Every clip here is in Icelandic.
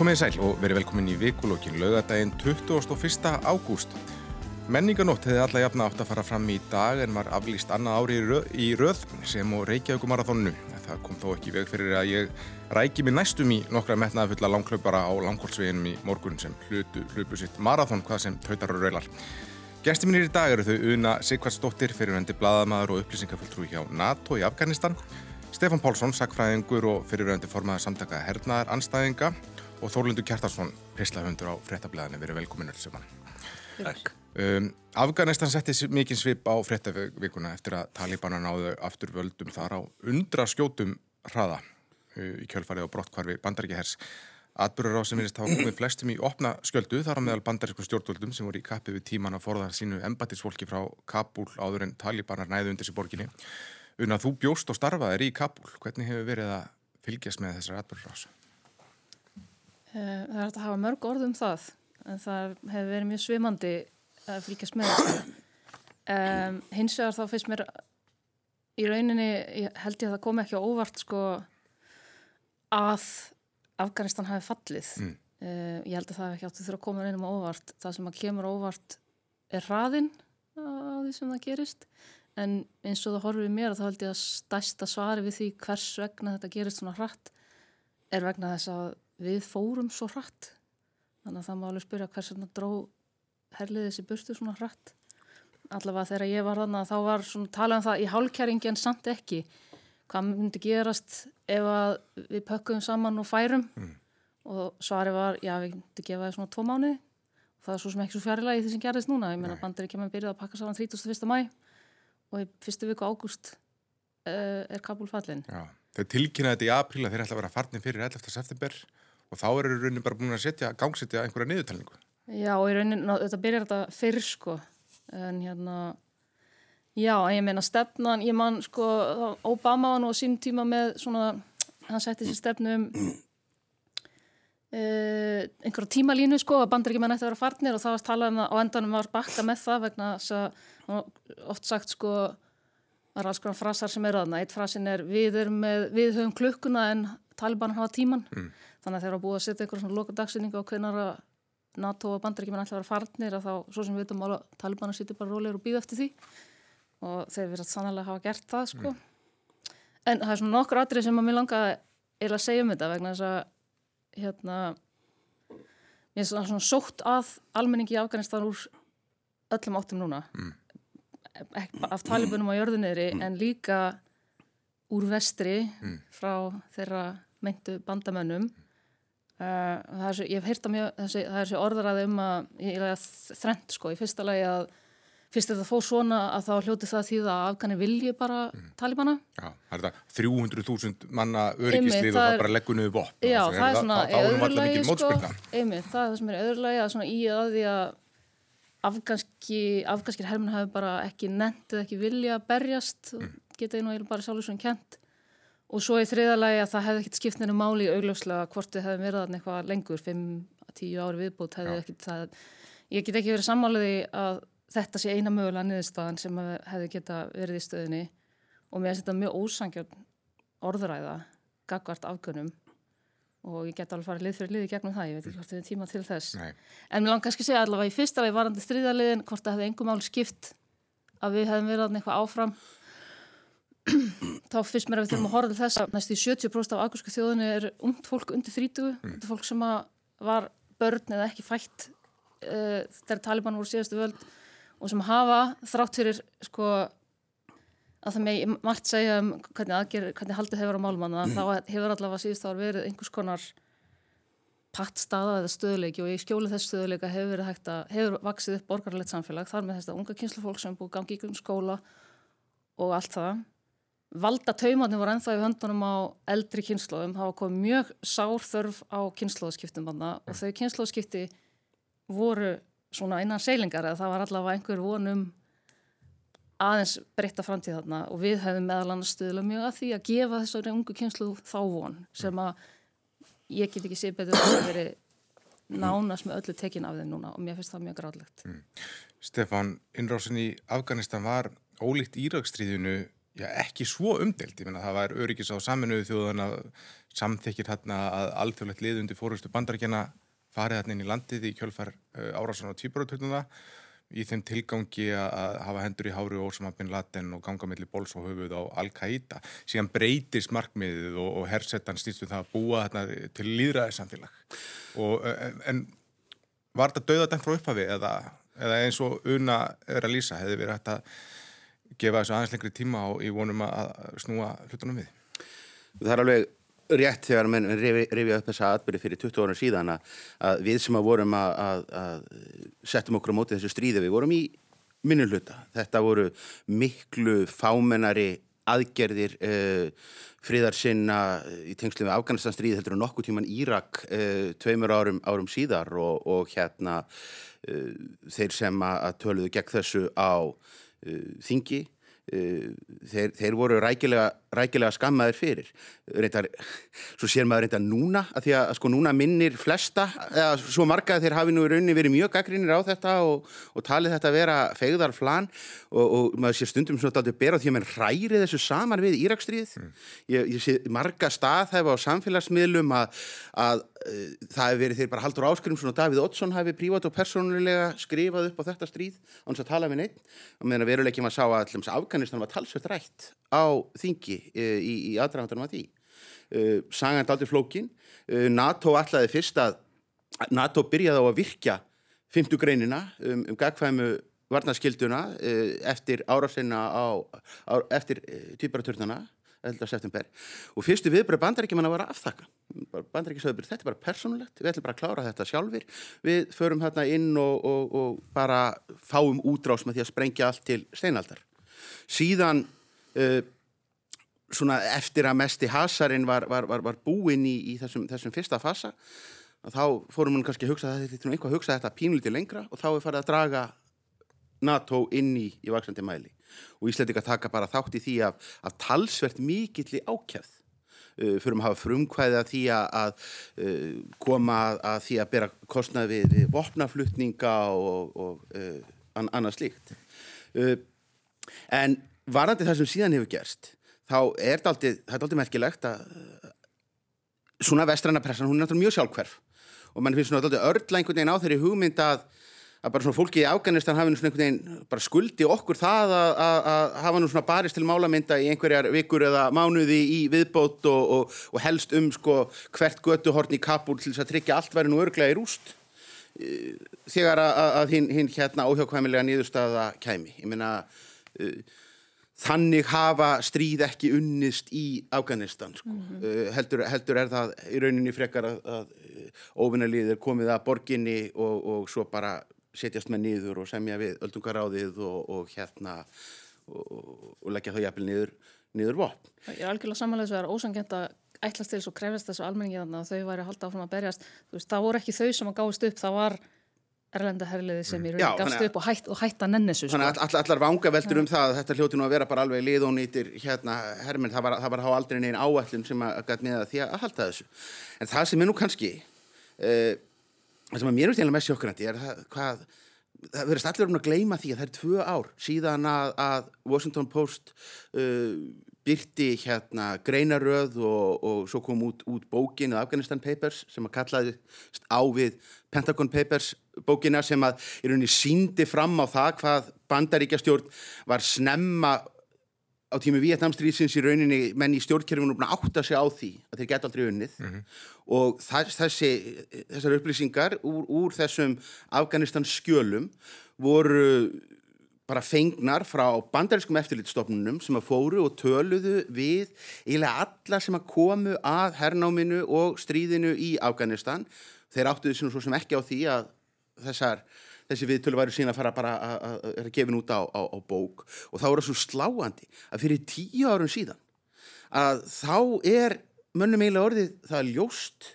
Komið í sæl og verið velkomin í vikulókin laugadaginn 21. ágúst. Menninganótt hefði alla jafna átt að fara fram í dag en var aflýst annað ári í röð, í röð sem og Reykjavíkumarathonu. Það kom þó ekki veg fyrir að ég ræki mér næstum í nokkra metnaða fulla langklaupara á langkólsveginum í morgun sem hlutu hlupu sitt marathón hvað sem tautar og raular. Gæsti mínir í dag eru þau Una Sigvardsdóttir, fyrirvendi bladamæður og upplýsingafulltrú hjá NATO í Afganistan, Stefan Pálsson, sakfræðingur og fyrirvendi formaður samtaka hernaðar anstæðinga og Þórlundur Kjartarsson, pislahundur á frettablaðinu. Verið velkominur saman. Takk. Um, Afganistan setti mikið svip á frettavíkuna eftir að Talibana náðu aftur völdum þar á undra skjótum hraða uh, í kjölfarið og brottkvarfi bandaríkihers. Atbyrður á sem verist hafa komið flestum í opna skjöldu þar á meðal bandarísku stjórnvöldum sem voru í kappi við tíman að forða sínu embatisfólki frá Kabul áður en Talibanar næðu undir sér borginni. Una, þú bjóst og starfaðir í Kabul. Hvernig hefur verið að fylgjast með þessar atbyrður ás? Eh, það er hægt að hafa mörg orð um það en það hefur verið mjög svimandi að fylgjast með þetta. Um, hins vegar þá finnst mér í rauninni, ég held ég að það komi ekki á óvart sko að Afganistan hafi fallið. Mm. Uh, ég held að það ekki átti þurfa að koma einum á óvart. Það sem að kemur á óvart er hraðinn á því sem það gerist en eins og það horfið mér þá held ég að stæsta svari við því hvers vegna þetta gerist svona hratt er vegna þess að við fórum svo hratt. Þannig að það má alveg spyrja hvers vegna dró herlið þessi burtu svona hratt. Allavega þegar ég var þannig að þá var svona talað um það í hálkjæringi en samt ekki. Hvað myndi gerast ef að við pökkum saman og færum mm. og svari var, já við myndi gefa það svona tvo mánuði og það er svo sem ekki svo fjarilega í því sem gerðist núna. Ég meina bandir ekki með byrjað að pakka saman 31. mæ og í fyrstu viku ágúst uh, er Kabul fallin. Já, þau tilkynnaði þetta í apríl að þeir ætla að vera farnir fyrir 11. september og þá eru raunin bara búin að setja, gangsetja einhverja niðurtalningu. Já, og í raunin, þetta byrjar þetta fyrr sko, en hérna, já, ég meina stefnan, ég man sko, Obama var nú á sín tíma með svona, hann setti sér stefnu um uh, einhverja tímalínu sko, að bandar ekki með nætti að vera farnir og það var talað um það, á endanum var bakka með það vegna þess að oft sagt sko, það er alls konar frasar sem eru aðna, eitt frasin er við, með, við höfum klukkuna en Taliban hafa tíman, mm. Þannig að þeir eru búið að setja einhverja svona loka dagsinningu á hvernar að NATO og bandaríkjumenn ætla að vera farnir að þá, svo sem við veitum að Taliban sýtir bara rólegur og býða eftir því og þeir verið sannlega hafa gert það sko. Mm. En það er svona nokkur atrið sem að mér langa eða að segja um þetta vegna þess að hérna mér er svona sótt að almenningi í Afganistan úr öllum áttum núna mm. af talibunum á jörðunniðri mm. en líka úr vestri mm. frá þeirra meintu bandamönnum Uh, er, ég hef heyrt að mjög, þessi, það er þessi orðaraði um að, ég er að þrent sko, í fyrsta lagi að fyrst er það fóð svona að þá hljóti það því að afgani vilji bara mm. talibana Já, það er það 300.000 manna öryggislið og það bara leggunuðu bótt Já, það er svona í öðru lagi sko, einmitt, það er það sem er í öðru lagi að svona í að því að afganski afganskir hermun hafi bara ekki nendið ekki vilja að berjast mm. geta einu og bara sjálfur svona kent Og svo í þriðalagi að það hefði ekkert skipt neina máli í augljóslega hvort þið hefði verið eitthvað lengur, 5-10 ári viðbútt hefði ekkert það. Ég get ekki verið sammáliði að þetta sé eina mögulega niðurstaðan sem hefði geta verið í stöðinni og mér finnst þetta mjög ósangjörn orðræða, gagvart afgönum og ég get alveg farið lið fyrir lið í gegnum það, ég veit ekki hvort þið er tíma til þess. Nei. En mér langar kannski segja allavega í fyrsta þá fyrst mér að við þurfum að horfa til þess að næstu 70% af agursku þjóðinu er umt fólk undir 30, mm. fólk sem var börn eða ekki fætt uh, þegar Taliban voru síðastu völd og sem hafa þrátt fyrir sko að það með margt segja um hvernig, aðger, hvernig haldið hefur á málmanna mm. þá hefur allavega síðust ára verið einhvers konar pattstaða eða stöðuleiki og í skjóli þess stöðuleika hefur verið hægt að hefur vaksið upp borgarlegt samfélag þar með þess að unga kynslu fólk sem búið gangi í skóla og allt það valda taumarnir voru ennþá í höndunum á eldri kynnslóðum, það var komið mjög sárþörf á kynnslóðskiptum og þau kynnslóðskipti voru svona innan seilingar eða það var allavega einhver vonum aðeins breytta framtíð þarna og við hefum meðal annars stuðla mjög að því að gefa þessari ungu kynslu þá von sem að ég get ekki sé betur að það veri nánast með öllu tekin af þeim núna og mér finnst það mjög gráðlegt. Mm. Stefan, innrásin í Afganistan var ólíkt Íraksstríðinu já, ekki svo umdelt. Ég menna það var öryggis á saminuðu þjóðan að samþekir hérna að alþjóðlegt liðundi fórustu bandaríkjana farið hérna inn í landið í kjölfar uh, árásan á týpuratögnuna í þeim tilgangi að hafa hendur í hári og Osama bin Laden og ganga mellir bóls og höfuð á Al-Qaida. Síðan breytist markmiðið og, og hersettan stýrstu það að búa hérna, til líðræði samfélag. Og, en var þetta dauðadæmt frá upphafi eða, eða eins og una er að lýsa hefði verið hægt að gefa þessu aðeins lengri tíma og í vonum að snúa hlutunum við? Það er alveg rétt þegar mann rifja upp þessa atbyrði fyrir 20 ára síðan að við sem að vorum að, að, að settum okkur á móti þessu stríði við vorum í minnuluta. Þetta voru miklu fámennari aðgerðir uh, friðarsinna í tengslu með Afganistanstríði heldur og nokkuð tíman Írak uh, tveimur árum, árum síðar og, og hérna uh, þeir sem að töluðu gegn þessu á þingi þeir, þeir voru rækilega rækilega skammaður fyrir. Reyndar, svo sér maður reynda núna að því að sko núna minnir flesta eða svo marga þeir hafi nú í rauninni verið mjög gaggrinir á þetta og, og talið þetta að vera fegðar flan. Og, og maður sé stundum svona aldrei bera því að mann hræri þessu saman við Írakstríð mm. ég, ég sé marga staðhæfa á samfélagsmiðlum að, að uh, það hefur verið þeir bara Haldur Áskrimsson og Davíð Oddsson hafi prívat og persónulega skrifað upp á þetta stríð Afganistan var talsveit rætt á þingi uh, í, í aðdraðandunum að því. Sagan er aldrei flókin. Uh, NATO allaði fyrst að NATO byrjaði á að virkja fymtu greinina um, um gagfæmu varnaskilduna eftir árásinna á, á eftir týparatörnuna 11. september og fyrstu viðbröð bandaríkjumanna var að afþakka bandaríkjusöður, þetta er bara persónulegt við ætlum bara að klára þetta sjálfur við förum hérna inn og, og, og bara fáum útrás með því að sprengja allt til steinaldar síðan uh, svona eftir að mest í hasarinn var, var, var, var búinn í, í þessum, þessum fyrsta fasa þá fórum við kannski að hugsa þetta eitthvað að hugsa þetta pínlítið lengra og þá er farið að draga NATO inn í, í vaksandi mæli. Og Íslandika taka bara þátt í því að, að talsvert mikill í ákjæð uh, fyrir að hafa frumkvæði að því að, uh, koma að því að bera kostnaði við, vopnaflutninga og, og uh, annað slíkt en varandi það sem síðan hefur gerst þá er þetta aldrei merkilegt að svona vestræna pressan, hún er náttúrulega mjög sjálfhverf og mann finnst svona aldrei örla einhvern veginn á þeirri hugmynd að, að bara svona fólki í Afganistan hafi svona einhvern veginn bara skuldi okkur það að, að, að hafa nú svona barist til málamynda í einhverjar vikur eða mánuði í viðbót og, og, og helst um sko hvert götuhorn í Kabul til þess að tryggja allt verið nú örglega í rúst þegar að hinn hin, hérna óhjákvæmilega nýðurstaða kæmi. Ég meina uh, þannig hafa stríð ekki unnist í Afganistan sko. mm -hmm. uh, heldur, heldur er það í rauninni frekar að, að óvinnarlið er komið að borginni og, og svo bara setjast með nýður og semja við öldungaráðið og, og hérna og, og leggja þau jafnvel nýður nýður vopn. Ég er algjörlega samanlega þess að það er ósangjent að ætlast til svo krefist þessu almenningi þannig að þau væri að halda áfram að berjast veist, það voru ekki þau sem að gáist upp það var erlenda herliði sem í raun gafst upp og, hætt, og hætta nennisu sko. All, allar vanga veldur um það að þetta hljóti nú að vera bara alveg liðónýtir hérna herminn, það var, það var hafa aldrei neginn áallum sem að gæt með því að halda þessu. En það sem er nú kannski uh, sem að mér veist einlega mest sjokkrændi er það, hvað það verðist allir um að gleyma því að það er tvö ár síðan að, að Washington Post uh, byrti hérna greinaröð og, og svo kom út, út bókin Afghanistan Papers sem að kallaði á við Pentagon Papers bókina sem að í rauninni síndi fram á það hvað bandaríkjastjórn var snemma á tími Vietnamstríðsins í rauninni menn í stjórnkerfinum átta sig á því að þeir geta aldrei unnið mm -hmm. og þessi, þessar upplýsingar úr, úr þessum Afganistan skjölum voru bara fengnar frá bandarískum eftirlitstofnunum sem að fóru og töluðu við eiginlega alla sem að komu að hernáminu og stríðinu í Afganistan. Þeir áttuðu sem ekki á því að þessar, þessi viðtölu væri sína að fara bara að, gefa út á, á, á bók. Og þá er það svo sláandi að fyrir tíu árum síðan að þá er mönnum eiginlega orðið það ljóst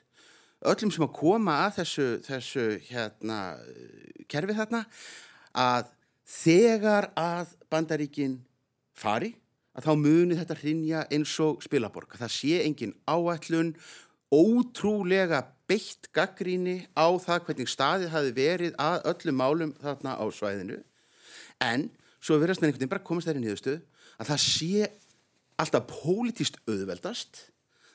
öllum sem að koma að þessu, þessu hérna, kerfi þarna að þegar að bandaríkin fari að þá muni þetta hrinja eins og spilaborg. Það sé engin áætlun ótrúlega beitt gaggríni á það hvernig staðið hafi verið að öllum málum þarna á svæðinu. En svo verðast með einhvern veginn bara komast þeirri nýðustu að það sé alltaf pólitíst auðveldast.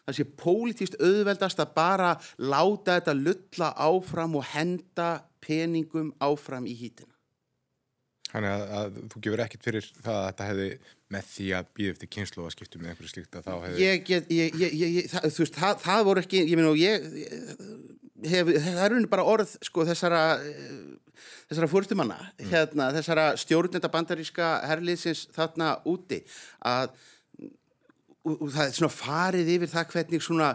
Það sé pólitíst auðveldast að bara láta þetta lulla áfram og henda peningum áfram í hýtina Þannig að, að þú gefur ekkert fyrir það að þetta hefði með því að býða eftir skiptu með einhverju slíkt að þá hefði... Ég ég, ég, ég, það, þú veist, það, það voru ekki, ég meina og ég, hef, það er unni bara orð, sko, þessara, þessara fórstumanna, mm. hérna, þessara stjórnenda bandaríska herliðsins þarna úti, að, og, og það er svona farið yfir það hvernig svona,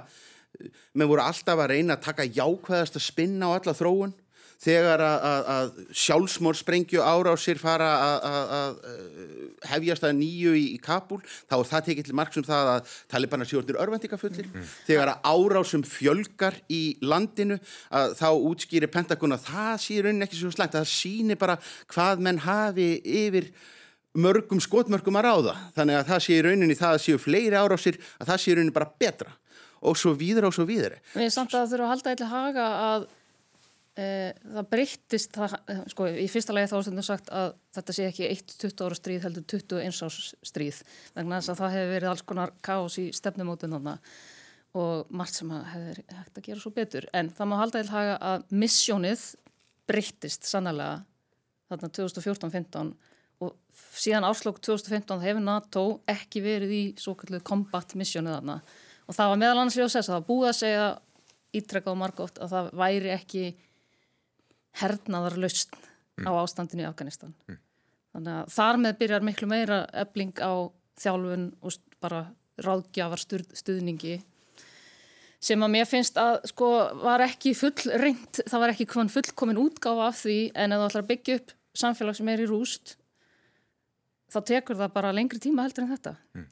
menn voru alltaf að reyna að taka jákvæðast að spinna á alla þróun, þegar að sjálfsmórsprengju árásir fara að hefjast að nýju í, í Kabul þá er það tekið til marg sem það að talibanar sjóðnir örvendingafullir mm. þegar að árásum fjölgar í landinu að þá útskýri Pentagon að það sé raunin ekki svo slæmt að það síni bara hvað menn hafi yfir mörgum skotmörgum að ráða. Þannig að það sé rauninni það að séu fleiri árásir að það sé rauninni bara betra. Og svo víður og svo víður Mér er samt að það þurfa að halda eitthvað haga að það breyttist eh, sko, í fyrsta lagi þá er þetta sagt að þetta sé ekki 1-20 ára stríð heldur 21 árs stríð. Vegna þess að það hefur verið alls konar káos í stefnumótun og margt sem hefur hægt að gera svo betur. En það má halda í haga að missjónið breyttist sannlega þarna 2014-15 og síðan áslokk 2015 hefur NATO ekki verið í svo kallu combat missjónið þarna. Og það var meðal annars við að það búið að segja ítrekkað og margótt að það væri ekki hernaðar lausn mm. á ástandinu í Afganistan. Mm. Þannig að þar með byrjar miklu meira ebling á þjálfun og bara ráðgjafar stuð, stuðningi sem að mér finnst að sko var ekki full reynd, það var ekki fullkomin útgáfa af því en ef þú ætlar að byggja upp samfélag sem er í rúst þá tekur það bara lengri tíma heldur en þetta. Mm.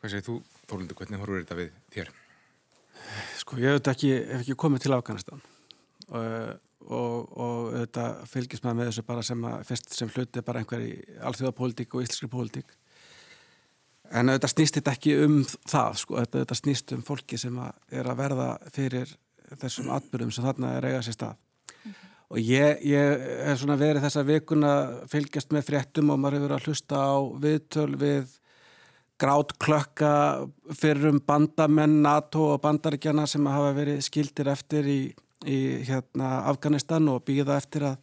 Hvað segir þú, Þórlundur, hvernig horfur þetta við þér? Sko ég hef ekki, hef ekki komið til Afganistan og og, og þetta fylgist maður með þessu bara sem að fyrst sem hluti bara einhver í alþjóðapólitík og íslenskri pólitík en þetta snýst þetta ekki um það sko, þetta, þetta snýst um fólki sem að er að verða fyrir þessum atbyrjum sem þarna er eiga sér stað mm -hmm. og ég, ég hef svona verið þessa vikuna fylgjast með fréttum og maður hefur að hlusta á viðtöl við grátt klökka fyrir um bandamenn NATO og bandaríkjana sem hafa verið skildir eftir í í hérna, Afganistan og býða eftir að,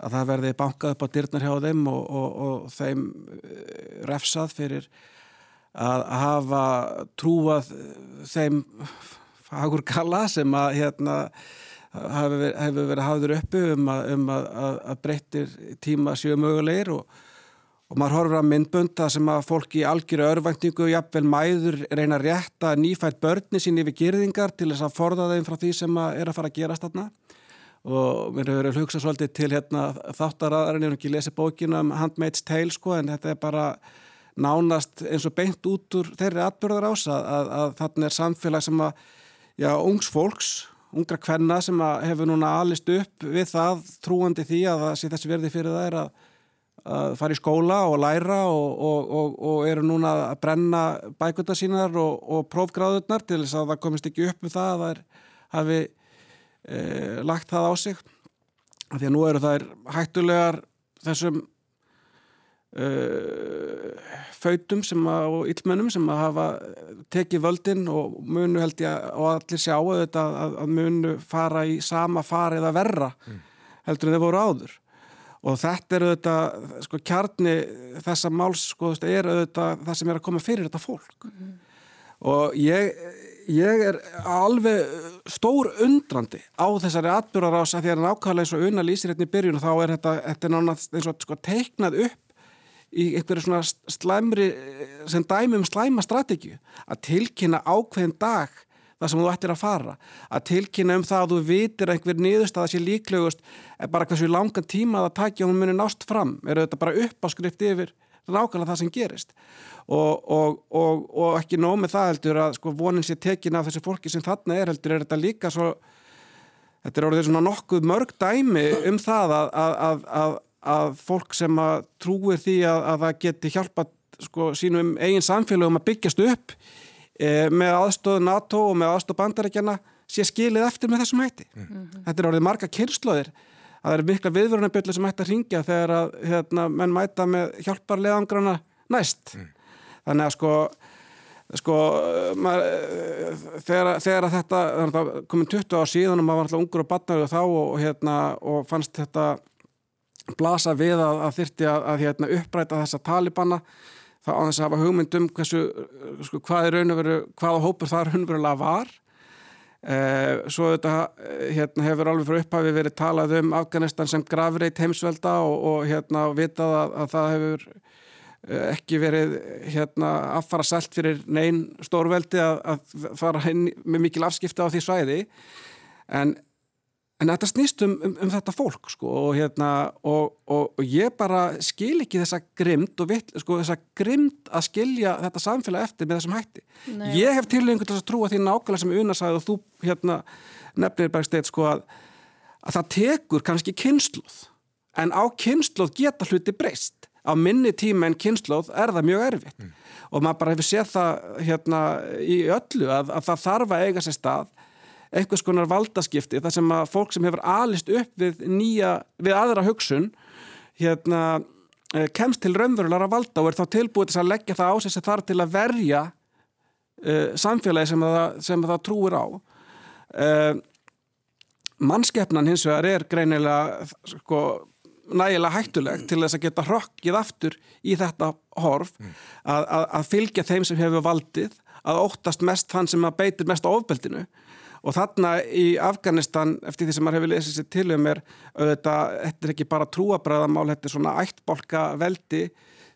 að það verði bankað upp á dyrnar hjá þeim og, og, og þeim eh, refsað fyrir að hafa trúað þeim fagur gala sem að hérna, hefur verið hafður uppi um að, um að, að breyttir tíma séu mögulegir og og maður horfur að myndbunda sem að fólki í algjöru örvæntingu, jafnvel mæður reyna að nýfætt börni sín yfir gerðingar til þess að forða þeim frá því sem að er að fara að gerast þarna. Og mér hefur verið að hugsa svolítið til hérna, þáttaraðarinn, ég hef ekki lesið bókinu um Handmaid's Tale sko en þetta er bara nánast eins og beint út úr þeirri atbyrðar ás að, að, að þarna er samfélag sem að, já, ungs fólks ungra kvenna sem hefur núna alist upp við það trúandi því að það sé þessi verði fyrir það er að að fara í skóla og læra og, og, og, og eru núna að brenna bækuna sínar og prófgráðurnar til þess að það komist ekki upp með það að það er, hafi e, lagt það á sig því að nú eru þær hættulegar þessum e, fautum að, og illmönnum sem að hafa tekið völdin og munu held ég og allir sjá að, að, að munu fara í sama farið að verra mm. heldur en þeir voru áður og þetta er auðvitað sko kjarni þessa máls sko er auðvitað það sem er að koma fyrir þetta fólk. Mm og ég, ég er alveg stór undrandi á þessari atbyrgarás að því að nákvæmlega eins og unna lýsir hérna í byrjun og þá er þetta, þetta er náttúrulega eins og sko teiknað upp í einhverju svona slæmri sem dæmi um slæma strategið að tilkynna ákveðin dag það sem þú ættir að fara. Að tilkynna um það að þú vitir einhver niðurst að sé líklegust bara hversu langan tíma það takja og hún muni nást fram. Er þetta bara uppáskrift yfir nákvæmlega það sem gerist? Og, og, og, og ekki nóg með það heldur að sko vonin sé tekin af þessi fólki sem þarna er heldur er þetta líka svo þetta er orðið svona nokkuð mörg dæmi um það að, að, að, að fólk sem trúir því að það geti hjálpa sko sínum eigin samfélagum að byggjast upp með aðstóðu NATO og með aðstóðu bandarækjana sé skilið eftir með þessum hætti. Mm -hmm. Þetta er orðið marga kynnslóðir að það er mikla viðvörunarbyrlu sem hætti að ringja þegar að hérna, menn mæta með hjálparleðangrana næst. Mm. Þannig að sko sko maður, þegar, þegar þetta komin 20 á síðan og maður var alltaf ungur og batnar og þá og, hérna, og fannst þetta blasa við að, að þyrti að, að hérna, uppræta þessa talibanna þá á þess að hafa hugmynd um hversu, sko, hvað veru, hvaða hópur það raunverulega var. Eh, svo þetta hérna, hefur alveg frá upphafi verið talað um Afganistan sem gravreit heimsvelda og, og hérna, vitað að, að það hefur Eh, ekki verið hérna affara selt fyrir neyn stórveldi að, að fara inn með mikil afskipta á því svæði. En, en þetta snýst um, um, um þetta fólk sko og hérna og, og, og ég bara skil ekki þessa grimd og vitt, sko þessa grimd að skilja þetta samfélag eftir með þessum hætti Nei. ég hef til að trúa því nákvæmlega sem unarsæði og þú hérna nefnir bara steit sko að, að það tekur kannski kynsluð en á kynsluð geta hluti breyst á minni tíma en kynnslóð er það mjög erfitt mm. og maður bara hefur séð það hérna í öllu að, að það þarf að eiga sér stað einhvers konar valdaskipti þar sem að fólk sem hefur alist upp við nýja, við aðra hugsun hérna eh, kemst til raunverulega valda og er þá tilbúið til að leggja það á sig sem þarf til að verja uh, samfélagi sem það, sem það trúir á uh, mannskeppnan hins vegar er greinilega sko nægilega hættulegt til þess að geta hrokkið aftur í þetta horf mm. að, að, að fylgja þeim sem hefur valdið að óttast mest þann sem beitir mest á ofbeldinu og þarna í Afganistan eftir því sem maður hefur lesið sér til um er auðvitað, þetta er ekki bara trúabræðamál þetta er svona ættbolka veldi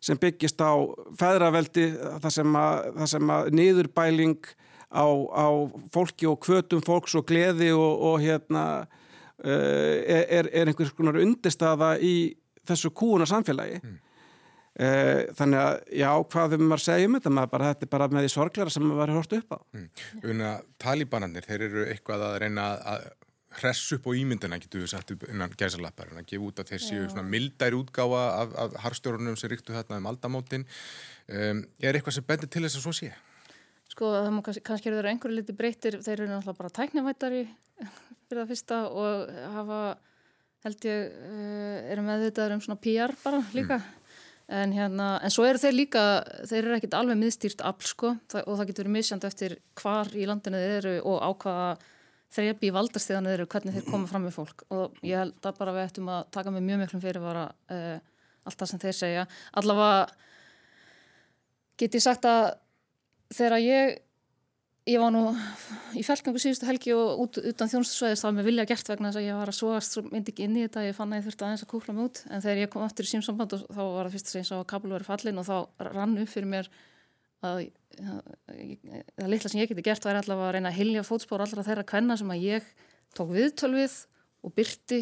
sem byggist á feðraveldi þar sem að, það sem að niðurbæling á, á fólki og kvötum fólks og gleði og, og hérna Eh, er, er einhvers konar undirstaða í þessu kúuna samfélagi mm. Þannig að já, hvað við maður segjum þetta, maður bara, þetta er bara með því sorglæra sem maður var hort upp á mm. Talibanarnir, þeir eru eitthvað að reyna að hress upp á ímyndina getur við sagt innan gæsalappar en að gefa út að þeir séu svona mildæri útgáfa af, af harstjórunum sem ríktu þarna um aldamótin um, er eitthvað sem bendir til þess að svo sé? Sko, það má kannski, kannski eru þeir einhverju liti breytir, þeir eru náttúrulega bara tæknivættari fyrir það fyrsta og hafa held ég uh, eru meðvitaður um svona PR bara líka mm. En hérna, en svo eru þeir líka þeir eru ekkit alveg miðstýrt afl sko. Það, og það getur verið misjand eftir hvar í landinu þeir eru og á hvaða þrefi í valdastíðan þeir eru, hvernig þeir koma fram með fólk. Og ég held að bara við ættum að taka með mjög miklum fyrirvara uh, allt það sem þeir segja. Allavega get ég sagt að þegar ég Ég var nú í fælgangu síðustu helgi og út, utan þjónustsvæðist þá með vilja gert vegna þess að ég var að svoast svo myndi ekki inn í þetta, ég fann að ég þurfti aðeins að kúkla mig út en þegar ég kom aftur í símsamband og þá var það fyrst að segja að kablu verið fallin og þá rann upp fyrir mér að það litla sem ég geti gert væri allavega að reyna að hilja fótspór allra þeirra kvenna sem að ég tók viðtölvið og byrti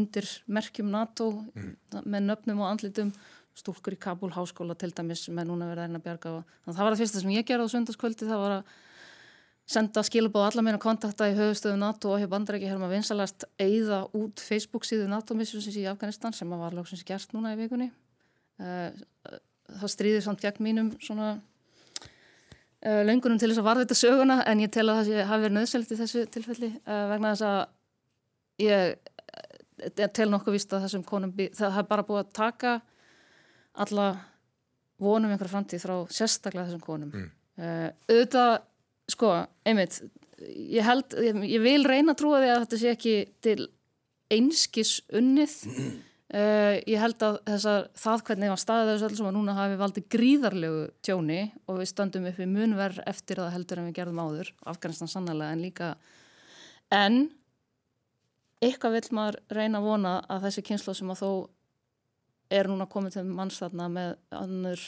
undir merkjum NATO mm. með nöfnum og andlitum stúlkur í Kabul háskóla til dæmis með núna verið að reyna að bjarga og það var það fyrsta sem ég gerði á söndagskvöldi það var að senda skilabóð allar meina kontakta í höfustöðu NATO og hefur bandrækja hér maður vinsalast eigða út Facebook síðu NATO-missjónsins í Afganistan sem var lóksins gert núna í vikunni uh, það stríðir samt gegn mínum svona uh, löngunum til þess að varða þetta söguna en ég tel að það hafi verið nöðselt í þessu tilfelli uh, vegna þess að ég tel nokkuð vist að þessum konum það hafi bara búið að taka alla vonum einhverja framtíð frá sérstaklega þessum konum mm. auðvitað sko, einmitt ég held, ég, ég vil reyna að trúa því að þetta sé ekki til einskis unnið. Uh, ég held að þessar, það hvernig var staðið þessu alls og núna hafi valdið gríðarlegu tjóni og við stöndum upp við munverð eftir það heldur en við gerðum áður Afganistan sannlega en líka en eitthvað vil maður reyna að vona að þessi kynsla sem að þó er núna komið til mannstæðna með annur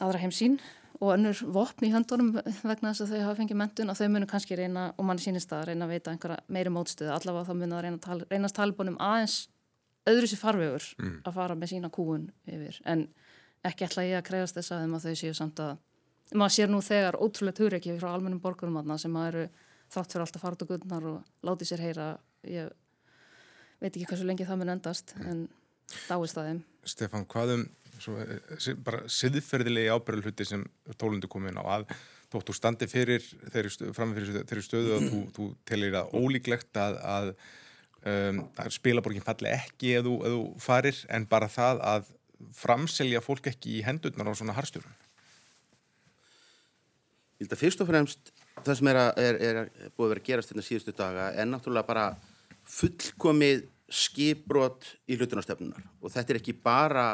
aðra heimsín og önnur vopn í höndunum vegna þess að þau hafa fengið mentun og þau munu kannski reyna, og mann sínist að reyna að veita einhverja meiri mótstöðu, allavega þá munu að reyna tal, reynast talibunum aðeins öðru sér farvegur mm. að fara með sína kúun yfir, en ekki ætla ég að kreyast þess að þeim að þau séu samt að maður sér nú þegar ótrúlega töreki frá almennum borgurum aðna sem að eru þátt fyrir alltaf fart og guðnar og láti sér heyra. Ég veit ekki hversu lengi það mun endast en dáist að þeim. Stefan, hvað um svo, eh, bara siðferðilegi ábyrgulhutti sem tólundu komin á að þóttu standi fyrir þeirri stöðu, fyrir þeirri stöðu að þú, þú telir það ólíklegt að, að, um, að spilaborgin falli ekki eða þú, þú farir en bara það að framselja fólk ekki í hendurnar á svona harstjórun Ég held að fyrst og fremst það sem er, að, er, er búið að vera að gerast þetta hérna síðustu daga er náttúrulega bara fullkomið skipbrot í hlutunarstefnunar og þetta er ekki bara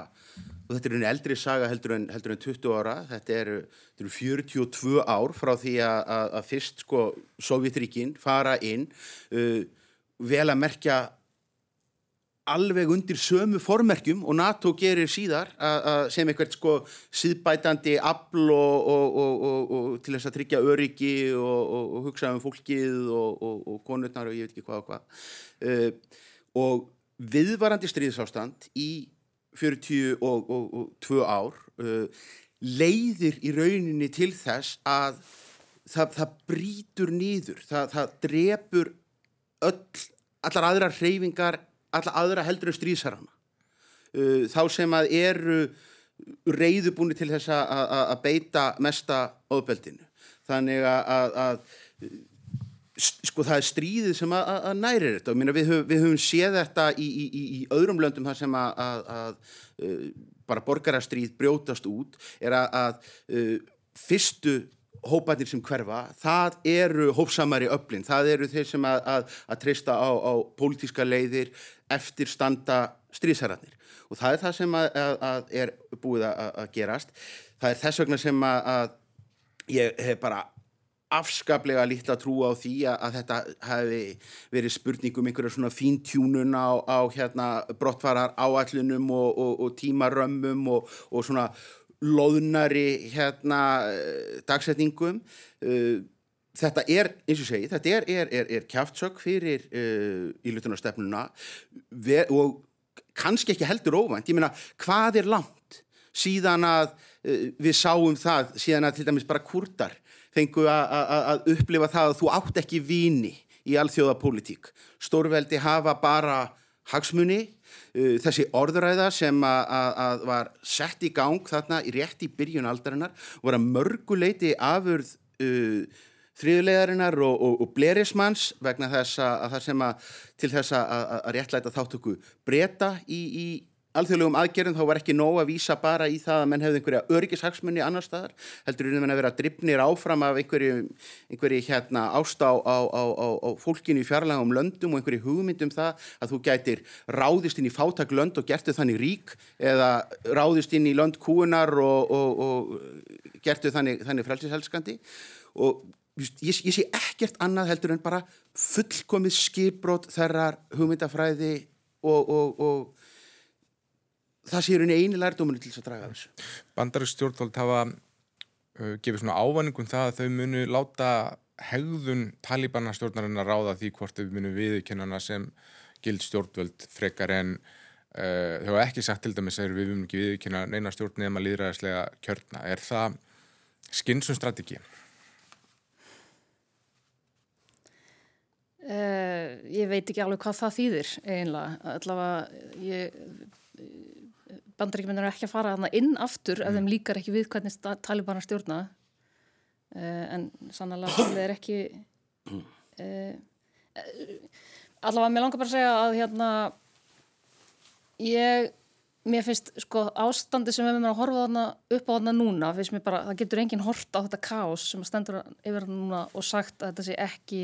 og þetta er einu eldri saga heldur en, heldur en 20 ára. Þetta eru, eru 42 ár frá því að, fyrst sko Sovjetríkin fara inn uh, vel að merkja alveg undir sömu formerkjum og NATO gerir síðar sem eitthvað sko síðbætandi afl og, og, og til þess að tryggja öryggi og hugsa um fólkið og konurnar og ég veit ekki hvað og hvað. Uh, og viðvarandi stríðsástand í 42 ár uh, leiðir í rauninni til þess að það, það brítur nýður, það, það drefur öll, allar aðra hreyfingar alla aðra heldur stríðsarana uh, þá sem að eru reyðubúni til þess að beita mesta óðbeldinu þannig að, að sko það er stríðið sem að, að næri þetta. Og minna, við, höf, við höfum séð þetta í, í, í, öðrum löndum þar sem að, að uh, bara borgarastríð brjótast út er að uh, fyrstu hópanir sem hverfa, það eru hópsamari öflin, það eru þeir sem að, að, að treysta á, á pólitíska leiðir eftir standa stríðsararnir og það er það sem að, að er búið að gerast. Það er þess vegna sem að ég hef bara afskaplega lítla trú á því að, að þetta hefði verið spurningum einhverja svona fíntjúnun á, á hérna brottvarar áallunum og, og, og tímarömmum og, og svona loðnari hérna dagsetningum. Uh, þetta er, eins og segi, þetta er, er, er, er kjáftsök fyrir uh, ílutunarstefnuna og kannski ekki heldur óvænt, ég meina hvað er langt síðan að uh, við sáum það, síðan að til dæmis bara kurtar fengu að upplifa það að þú átt ekki vini í alþjóðapólitík. Stórveldi hafa bara hagsmunni, uh, þessi orðræða sem að var sett í gang þarna í rétt í byrjun aldarinnar voru að mörguleiti afurð uh, þriðulegarinnar og, og, og blerismanns vegna þess að það sem að til þess að, að réttlæta þáttöku breyta í, í alþjóðlegum aðgerðum þá var ekki nóg að vísa bara í það að menn hefði einhverja örgishagsmunni annar staðar, heldur veginn að vera drifnir áfram af einhverju, einhverju hérna, ástá á, á, á, á fólkinu í fjarlagum löndum og einhverju hugmyndum það að þú gætir ráðist inn í fátak lönd og gertu þannig rík eða ráðist inn í lönd kúunar og, og, og gertu þannig, þannig frelsishelskandi. Og ég, ég sé ekkert annað heldur en bara fullkomið skipbrot þerrar hugmyndafræði og, og það sé rauninni eini lærdóminu til þess að draga þessu. Bandarísk stjórnvald hafa uh, gefið svona ávæningum það að þau munu láta hegðun talibana stjórnarinn að ráða því hvort þau munu viðkennana sem gild stjórnvald frekar en uh, þau hafa ekki sagt til dæmis að við munum ekki viðkenna neina stjórn nefn að líðræðislega kjörna. Er það skynsum strategi? Uh, ég veit ekki alveg hvað það þýðir einlega. Allavega ég bandaríkjumennir er ekki að fara þarna inn aftur mm. ef þeim líkar ekki við hvernig talibanar stjórna uh, en sannlega það er ekki uh, allavega mér langar bara að segja að hérna ég mér finnst sko ástandi sem við erum að horfa þarna upp á þarna núna finnst mér bara, það getur enginn hort á þetta kás sem stendur yfir þarna núna og sagt að þetta sé ekki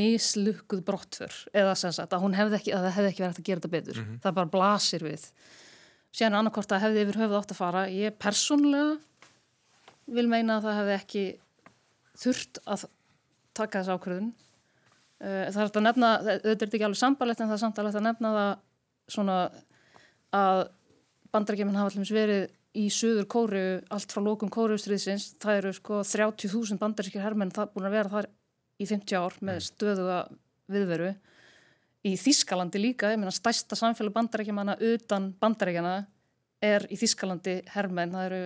mislukkuð brottför eða sem sagt að ekki, að það hefði ekki verið að gera þetta betur mm -hmm. það bara blasir við síðan annarkort að hefði yfir höfuð átt að fara. Ég persónlega vil meina að það hefði ekki þurft að taka þessu ákvörðun. Eh, það er að nefna þetta er ekki alveg sambarlegt en það er samt alveg að nefna það svona að bandarækjumin hafa allmis verið í söður kóru allt frá lókum kóruustriðsins það eru sko 30.000 bandaríkjur herrmenn það búin að vera þar í 50 ár með mm. stöðuga viðveru í Þískalandi líka, ég meina stærsta samfélag bandarækjumanna utan bandarækjana er í Þískalandi herrmenn, það eru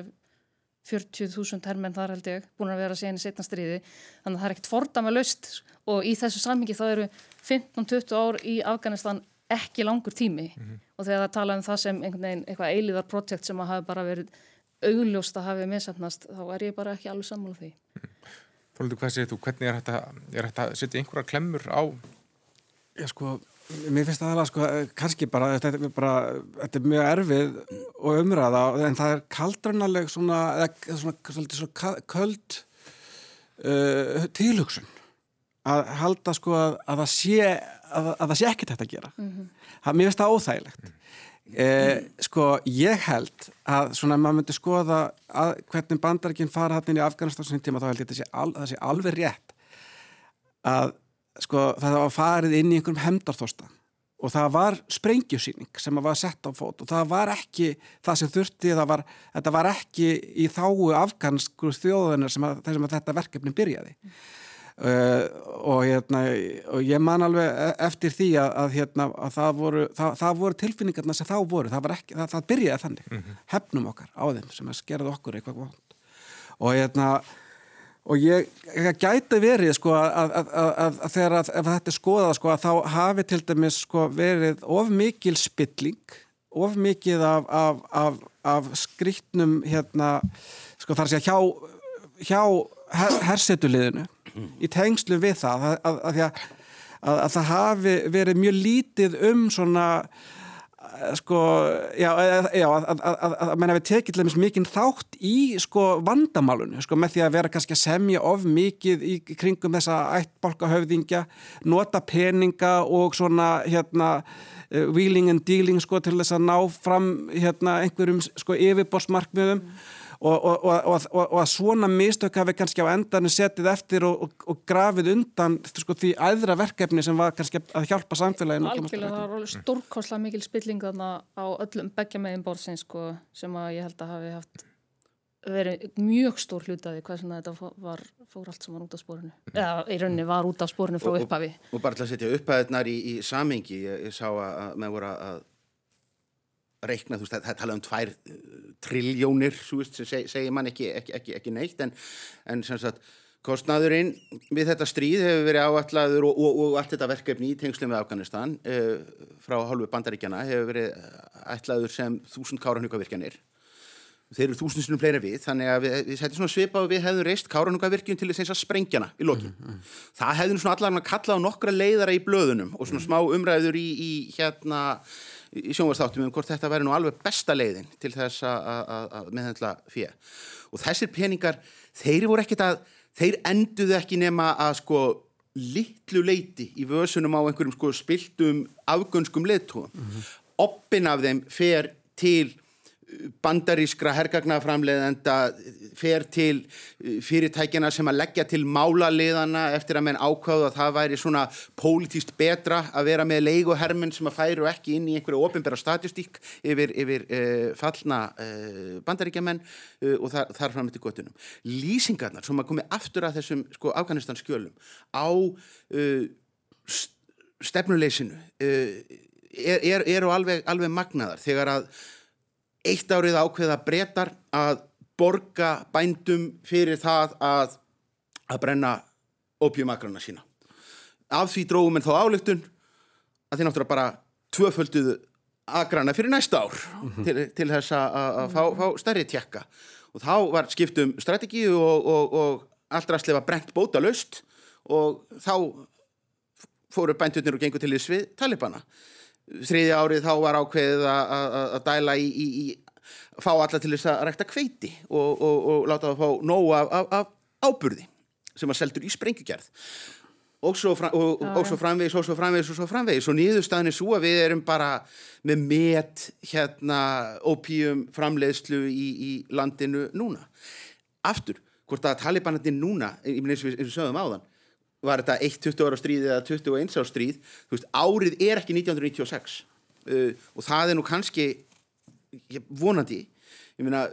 40.000 herrmenn þar held ég, búin að vera síðan í setna stríði, þannig að það er ekkert fordama löst og í þessu sammingi þá eru 15-20 ár í Afganistan ekki langur tími mm -hmm. og þegar það tala um það sem einhvern veginn eitthvað eiliðar projekt sem að hafi bara verið augljóst að hafi misafnast, þá er ég bara ekki alveg sammála því. Þóldur, hvað séu þú, hvernig er þetta að setja einhverja klemmur á Já sko, mér finnst það alveg sko, kannski bara, þetta er, bara, þetta er mjög erfið og umræða en það er kaldrannaleg svona, eða svona, svona, svona köld uh, tilhugsun. Að halda sko að, að það sé að, að það sé ekkert þetta að gera. Mm -hmm. það, mér finnst það óþægilegt. Eh, sko ég held að svona maður myndi skoða að, hvernig bandarækinn fara hann inn í Afganistan tíma, þá held ég að sé al, það sé alveg rétt að sko það var farið inn í einhverjum hemdarþósta og það var sprengjusýning sem var sett á fót og það var ekki það sem þurfti, það var, þetta var ekki í þáu afganskur þjóðunar sem, að, sem að þetta verkefni byrjaði Uh, og, hérna, og ég man alveg e- eftir því að, að, hérna, að það, voru, það, það voru tilfinningarna sem þá voru, það, ekki, það byrjaði þannig mm -hmm. hefnum okkar á þeim sem að skerði okkur eitthvað vond og, hérna, og ég, ég gæti verið sko, að, að þegar ef þetta er skoðað sko, þá hafi til dæmis sko, verið of mikil spilling of mikið af, af, af, af skriktnum hérna, sko, þar sé að hjá hjá her, hersetuliðinu í tengslu við það að, að, að, að það hafi verið mjög lítið um svona sko, já, já að mann hefði tekið til dæmis mikinn þátt í sko vandamálunu, sko með því að vera kannski að semja of mikið í kringum þessa ættbolkahöfðingja, nota peninga og svona hérna uh, wheeling and dealing sko til þess að ná fram hérna einhverjum sko yfirborsmarkmiðum mm og, og, og, og að svona mistök hafi kannski á endan setið eftir og grafið undan sko, því aðra verkefni sem var kannski að hjálpa samfélaginu Algjörlega, það var stórkosla mikil spilling þarna á öllum begja megin bórsins sko, sem að ég held að hafi haft verið mjög stór hlutaði hvað sem þetta var, fór allt sem var út á spórinu eða í rauninni var út á spórinu frá upphafi. Og bara til að setja upphæðunar í, í samengi, ég, ég sá að með voru að reikna, þú veist, það, það tala um tvær uh, triljónir, þú veist, seg, segir mann ekki, ekki, ekki, ekki neitt, en, en sem sagt, kostnaðurinn við þetta stríð hefur verið áallaður og, og, og allt þetta verkefni í tengslu með Afganistan uh, frá hálfu bandaríkjana hefur verið ætlaður sem þúsund káranhugavirkjanir. Þeir eru þúsundsunum fleira við, þannig að við, við setjum svona svipa og við hefðum reist káranhugavirkjun til þess að sprengjana í lokin. Mm -hmm. Það hefðum svona allar kallað á nokkra leiðara í blöðunum og svona smá umræður í, í hérna í sjónvarsþáttum um hvort þetta væri nú alveg besta leiðin til þess að meðhendla fyrir. Og þessir peningar, þeir voru ekkit að, þeir enduðu ekki nema að sko litlu leiti í vösunum á einhverjum sko spiltum afgönskum leittóum. Mm -hmm. Oppin af þeim fer til bandarískra hergagnaframleðenda fer til uh, fyrirtækjana sem að leggja til málaliðana eftir að menn ákváðu að það væri svona pólitíst betra að vera með leiguhermun sem að færu ekki inn í einhverju ofinbæra statistík yfir, yfir uh, fallna uh, bandaríkjaman uh, og þar, þar fram til göttunum. Lýsingarnar sem að komi aftur að þessum sko, Afganistan skjölum á stefnuleysinu eru er, er alveg, alveg magnaðar þegar að eitt árið ákveða breytar að borga bændum fyrir það að, að brenna opiumakrana sína. Af því dróðum en þá álöktun að þeir náttúrulega bara tvöfölduðu agrana fyrir næsta ár mm -hmm. til, til þess að fá, fá stærri tjekka. Og þá var skiptum strategi og, og, og allra slefa brent bóta löst og þá fóru bændurnir og gengur til þess við talibana þriðja árið þá var ákveðið að dæla í, í, í fá alla til þess að rækta kveiti og, og, og láta það fá nóg af, af, af áburði sem var seldur í sprengjugjærð og svo, fram, og, já, og svo framvegis og svo framvegis og svo framvegis. Og nýðustafin er svo að við erum bara með met hérna opium framleiðslu í, í landinu núna. Aftur, hvort að talibanandi núna, eins og við sögum á þann var þetta 1-20 ára stríð eða 21 ára stríð veist, árið er ekki 1996 uh, og það er nú kannski ég, vonandi ég meina,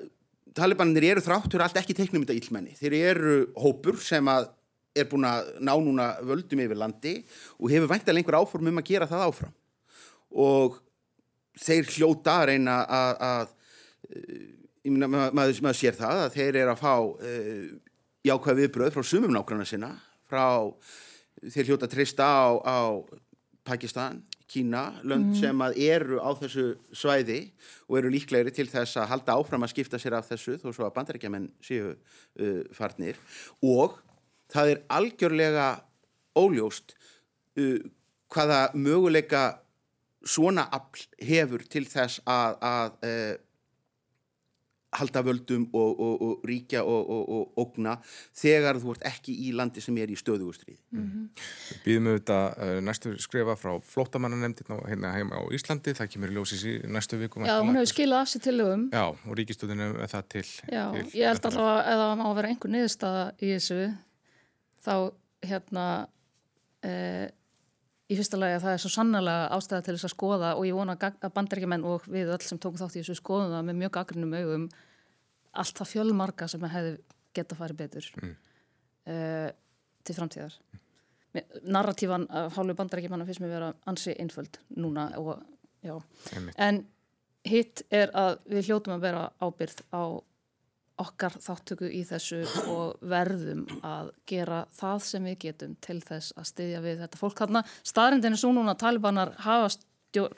talibanir eru þráttur allt ekki teiknum þetta íllmenni þeir eru hópur sem að er búin að ná núna völdum yfir landi og hefur væntilega einhver áform um að gera það áfram. Og þeir hljóta að reyna að, að uh, ég meina, maður, maður sér það að þeir eru að fá uh, jákvæð viðbröð frá sumum nákvæmna sinna frá þeir hljóta trista á, á Pakistan, Kína, lönd mm. sem að eru á þessu svæði og eru líklegri til þess að halda áfram að skipta sér af þessu þó svo að bandarækjaman séu uh, farnir og það er algjörlega óljóst uh, hvaða möguleika svona afl hefur til þess að, að uh, halda völdum og, og, og ríkja og ógna þegar þú ert ekki í landi sem er í stöðugustrið. Mm -hmm. Býðum við þetta uh, næstu skrifa frá flótamannanemndin hérna heima á Íslandi, það kemur í ljósis í næstu vikum. Já, hún hefur skilað af sér tilögum. Já, og ríkistöðinu er það til. Já, til ég held alltaf að eða má vera einhver niðurstaða í þessu, þá hérna... Uh, í fyrsta lagi að það er svo sannlega ástæða til þess að skoða og ég vona að bandaríkjumenn og við öll sem tókum þátt í þessu skoðum það með mjög gaggrinnum augum allt það fjölmarka sem hefði geta farið betur mm. uh, til framtíðar. Narratífan af hálfu bandaríkjumanna finnst mér vera ansi einföld núna og, en hitt er að við hljótum að vera ábyrð á okkar þáttöku í þessu og verðum að gera það sem við getum til þess að styðja við þetta fólk þarna. Staðrindin er svo núna að talibanar hafa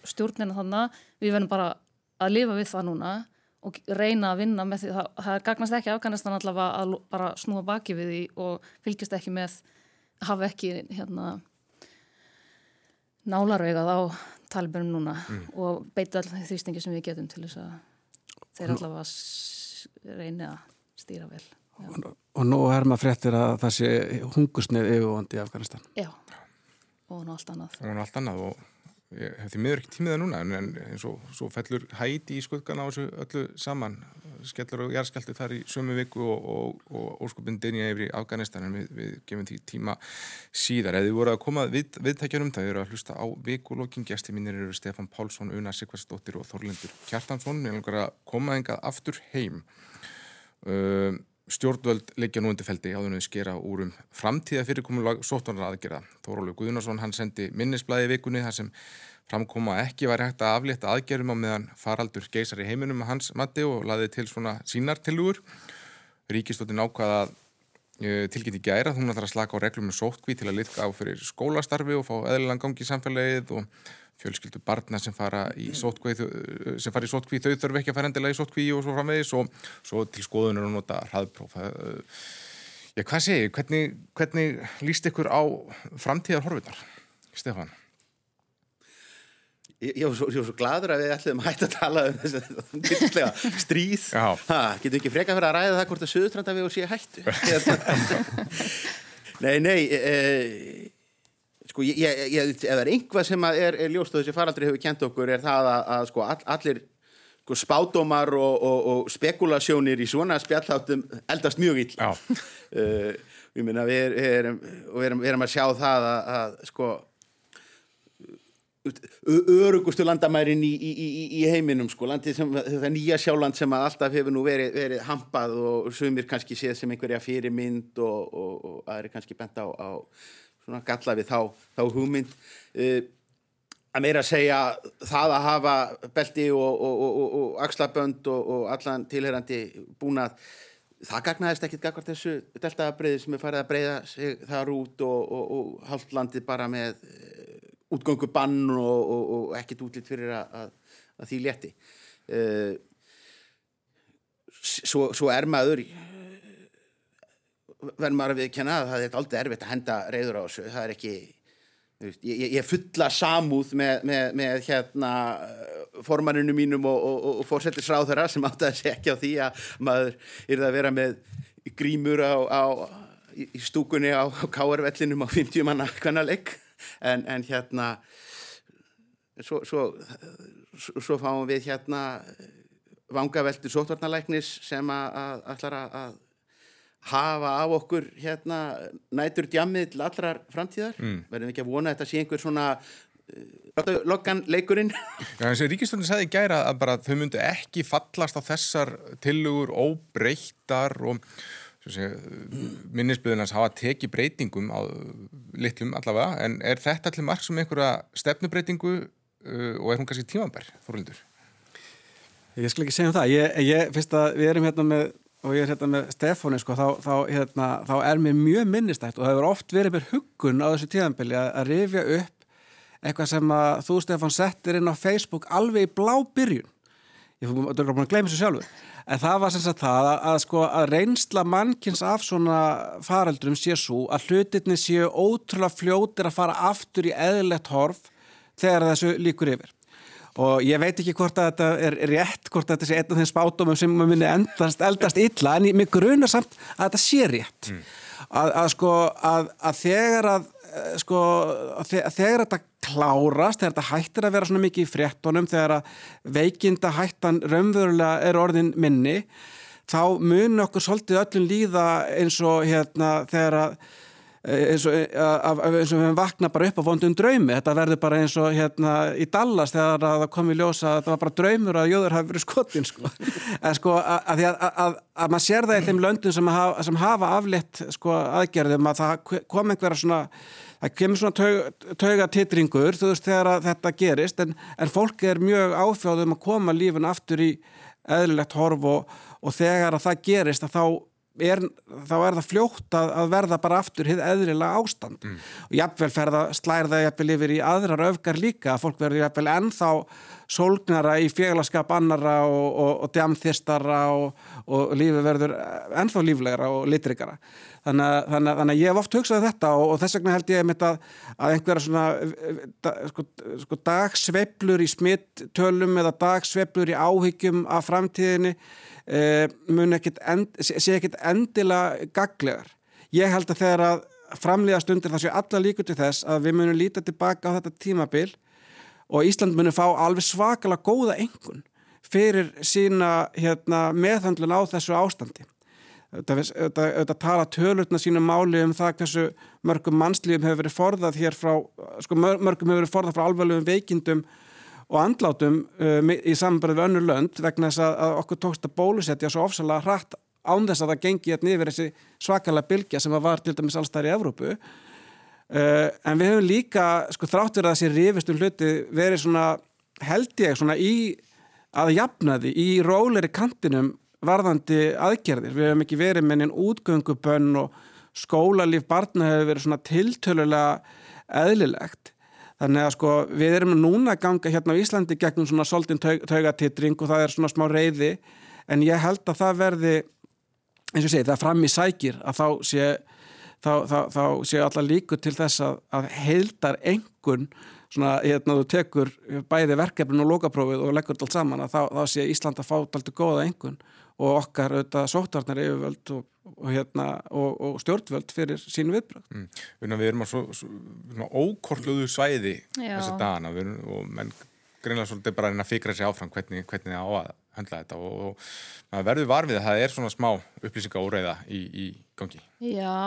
stjórnina þarna, við verðum bara að lifa við það núna og reyna að vinna með því, það, það gagnast ekki Afganistan allavega að bara snúa baki við því og fylgjast ekki með hafa ekki hérna nálarveigað á talibanum núna mm. og beita alltaf því þýstingi sem við getum til þess að þeir allavega reyni að stýra vel. Og, og nú er maður fréttir að það sé hungusnið yfirvandi í Afganistan. Já, og nú allt annað. Og nú allt annað og ég hef því miður ekki tímiða núna en og svo fellur hæti í skutkan á þessu öllu saman skellur og jærskelti þar í sömu viku og, óskupin dynja yfir í Afganistan en við, við gefum því tíma síðar. Eða þið voru að koma við, viðtækjarum það eru að hlusta á vikulokkin gæsti mínir eru Stefan Pálsson, Una Sikvarsdóttir og Þorlindur Kjartansson. Ég vil koma engað aftur heim. Uh, Stjórnvöld leikja nú undir feldi áður við skera úr um framtíða fyrirkomulag sótvarnar aðgerða. Þórólu Guðnarsson hann sendi minnisblæði vikunni þar sem framkoma ekki var hægt að aflétta aðgerðum á meðan faraldur geysar í heiminum hans mati og laði til svona sínartilugur. Ríkistóttin ákvaða e, tilgjitt í gæra, hún ætlar að slaka á reglum með sótkví til að litka á fyrir skólastarfi og fá eðlilega gangi í samfélagið og fjölskyldu barna sem fara í sótkví sem fara í sótkví, þau þurfi ekki að fara endilega í sótkví og svo framvegis og svo til skoðunar og nota hraðpróf. Já, hvað segir, hvernig, hvernig líst ykkur á framtíðar horfinar, Stefan? Ég, ég var svo, svo gladur að við ætlum að hætta að tala um þess að stríð. Ha, getur ekki freka fyrir að ræða það hvort að söðustranda við og sé hættu? Nei, nei e, e Sko ég, ég, ef það er einhvað sem er, er ljóst og þessi faraldri hefur kent okkur er það að, að sko all, allir sko, spádómar og, og, og spekulasjónir í svona spjalláttum eldast mjög ill. Uh, við minna við erum, við erum, erum að sjá það að, að sko örugustu landamærin í, í, í, í heiminum sko, landið sem, það nýja sjáland sem alltaf hefur nú verið, verið hampað og sumir kannski séð sem einhverja fyrirmynd og, og, og aðri kannski bent á, á svona galla við þá, þá hugmynd. Uh, að meira að segja það að hafa belti og, og, og, og axlabönd og allan tilherandi búnað það gagnaðist ekkit gagvart þessu deltabriði sem er farið að breyða sig þar út og haldlandið bara með uh, útgöngu bann og ekkit útlýtt fyrir að, að, því létti. Uh, svo, svo er maður verður maður að viðkjanna að það er aldrei erfitt að henda reyður á þessu. Það er ekki ég, ég fulla samúð með, með, með hérna formaninu mínum og, og, og fórsettisráðara sem átti að segja á því að maður er að vera með grímur á, á í stúkunni á káarvellinum á 50 manna kvannalegg en, en hérna svo, svo, svo fáum við hérna vangaveltur sótvarnalæknis sem að allar að hafa af okkur hérna nætur djammið til allrar framtíðar mm. verðum ekki að vona að þetta sé einhver svona uh, lokkan leikurinn Já eins og Ríkistöndin sagði gæra að bara þau myndu ekki fallast á þessar tilugur óbreyttar og minnisblöðunars hafa tekið breytingum á litlum allavega en er þetta allir marg sem einhverja stefnubreitingu uh, og er hún kannski tímanbær fóröldur? Ég skal ekki segja um það ég, ég finnst að við erum hérna með og ég er hérna með Stefóni sko, þá, þá, hérna, þá er mér mjög minnistætt og það hefur oft verið mér huggun á þessu tíðanbili að, að rifja upp eitthvað sem að þú Stefán settir inn á Facebook alveg í blá byrjun. Ég fór að gleyma þessu sjálfur. En það var sem sagt það að, að, sko, að reynsla mannkins af svona faraldrum sé svo að hlutirni séu ótrúlega fljótir að fara aftur í eðlert horf þegar þessu líkur yfir og ég veit ekki hvort að þetta er rétt, hvort að þetta sé einn af þeim spátumum sem maður minni endast, eldast illa en mér grunar samt að þetta sé rétt mm. að, að sko að, að þegar að eh, sko að þegar þetta klárast, þegar þetta hættir að vera svona mikið í fréttonum, þegar að veikinda hættan raunverulega er orðin minni þá mun okkur svolítið öllum líða eins og hérna þegar að og, eh, eins og við vakna bara upp á vondum draumi þetta verður bara eins og hérna í Dallas þegar það kom í ljósa að það var bara draumur að jöður hafi verið skotin sko. en sko að því að, að, að, að maður sér það í þeim löndum sem hafa, sem hafa aflitt sko aðgerðum að það kom einhverja svona það kemur svona taug, tauga titringur þú veist þegar þetta gerist en, en fólk er mjög áfjáðum að koma lífun aftur í eðlilegt horf og, og þegar að það gerist að þá er, þá er það fljótt að, að verða bara aftur hið eðrilega ástand mm. og jafnvel ferða slærða jafnvel yfir í aðrar öfgar líka að fólk verður jafnvel ennþá sólgnara í fjöglaskap annara og, og, og djamþistara og, og lífi verður ennþá líflegra og litrikara þannig að, þannig að, þannig að ég hef oft hugsað þetta og þess vegna held ég að, að einhverja svona da, sko, sko dagsveplur í smittölum eða dagsveplur í áhyggjum af framtíðinni end, sé ekkit endilega gaglegar. Ég held að þegar að framlega stundir það sé alla líkur til þess að við munum líta tilbaka á þetta tímabil og Ísland munum fá alveg svakalega góða engun fyrir sína hérna, meðhandlun á þessu ástandi. Þetta tala tölurna sínum máli um það hversu mörgum mannslífum hefur verið forðað hér frá, sko mörgum hefur verið forðað frá alvarlegum veikindum og andlátum uh, í samanbyrðu við önnur lönd vegna þess að, að okkur tókst að bólusetja svo ofsalega hratt án þess að það gengi hérna yfir þessi svakalega bylgja sem var til dæmis allstæðir í Evrópu. Uh, en við hefum líka sko þráttur að þessi rifistum hluti verið svona held ég svona í að jafnaði í róleri kantinum varðandi aðgerðir. Við hefum ekki verið með einn útgöngubönn og skólalíf barna hefur verið svona tiltölulega eðlilegt Þannig að sko við erum núna að ganga hérna á Íslandi gegnum svona soldin taug, taugatittring og það er svona smá reyði en ég held að það verði eins og segi það fram í sækir að þá sé, þá, þá, þá sé alla líkur til þess að, að heildar engun svona hérna þú tekur bæði verkefnin og lokaprófið og leggur allt saman að þá, þá sé Ísland að fá alltaf góða engun og okkar auðvitað sóttarnar yfirvöld og, og, hérna, og, og stjórnvöld fyrir sínu viðbröð. Mm. Við erum á svo, svo ókortluðu svæði þessa dagana erum, og menn greinlega svolítið bara að fikra sér áfram hvernig, hvernig það á að handla þetta og maður verður varfið að það er svona smá upplýsinga óreiða í, í gangi. Já,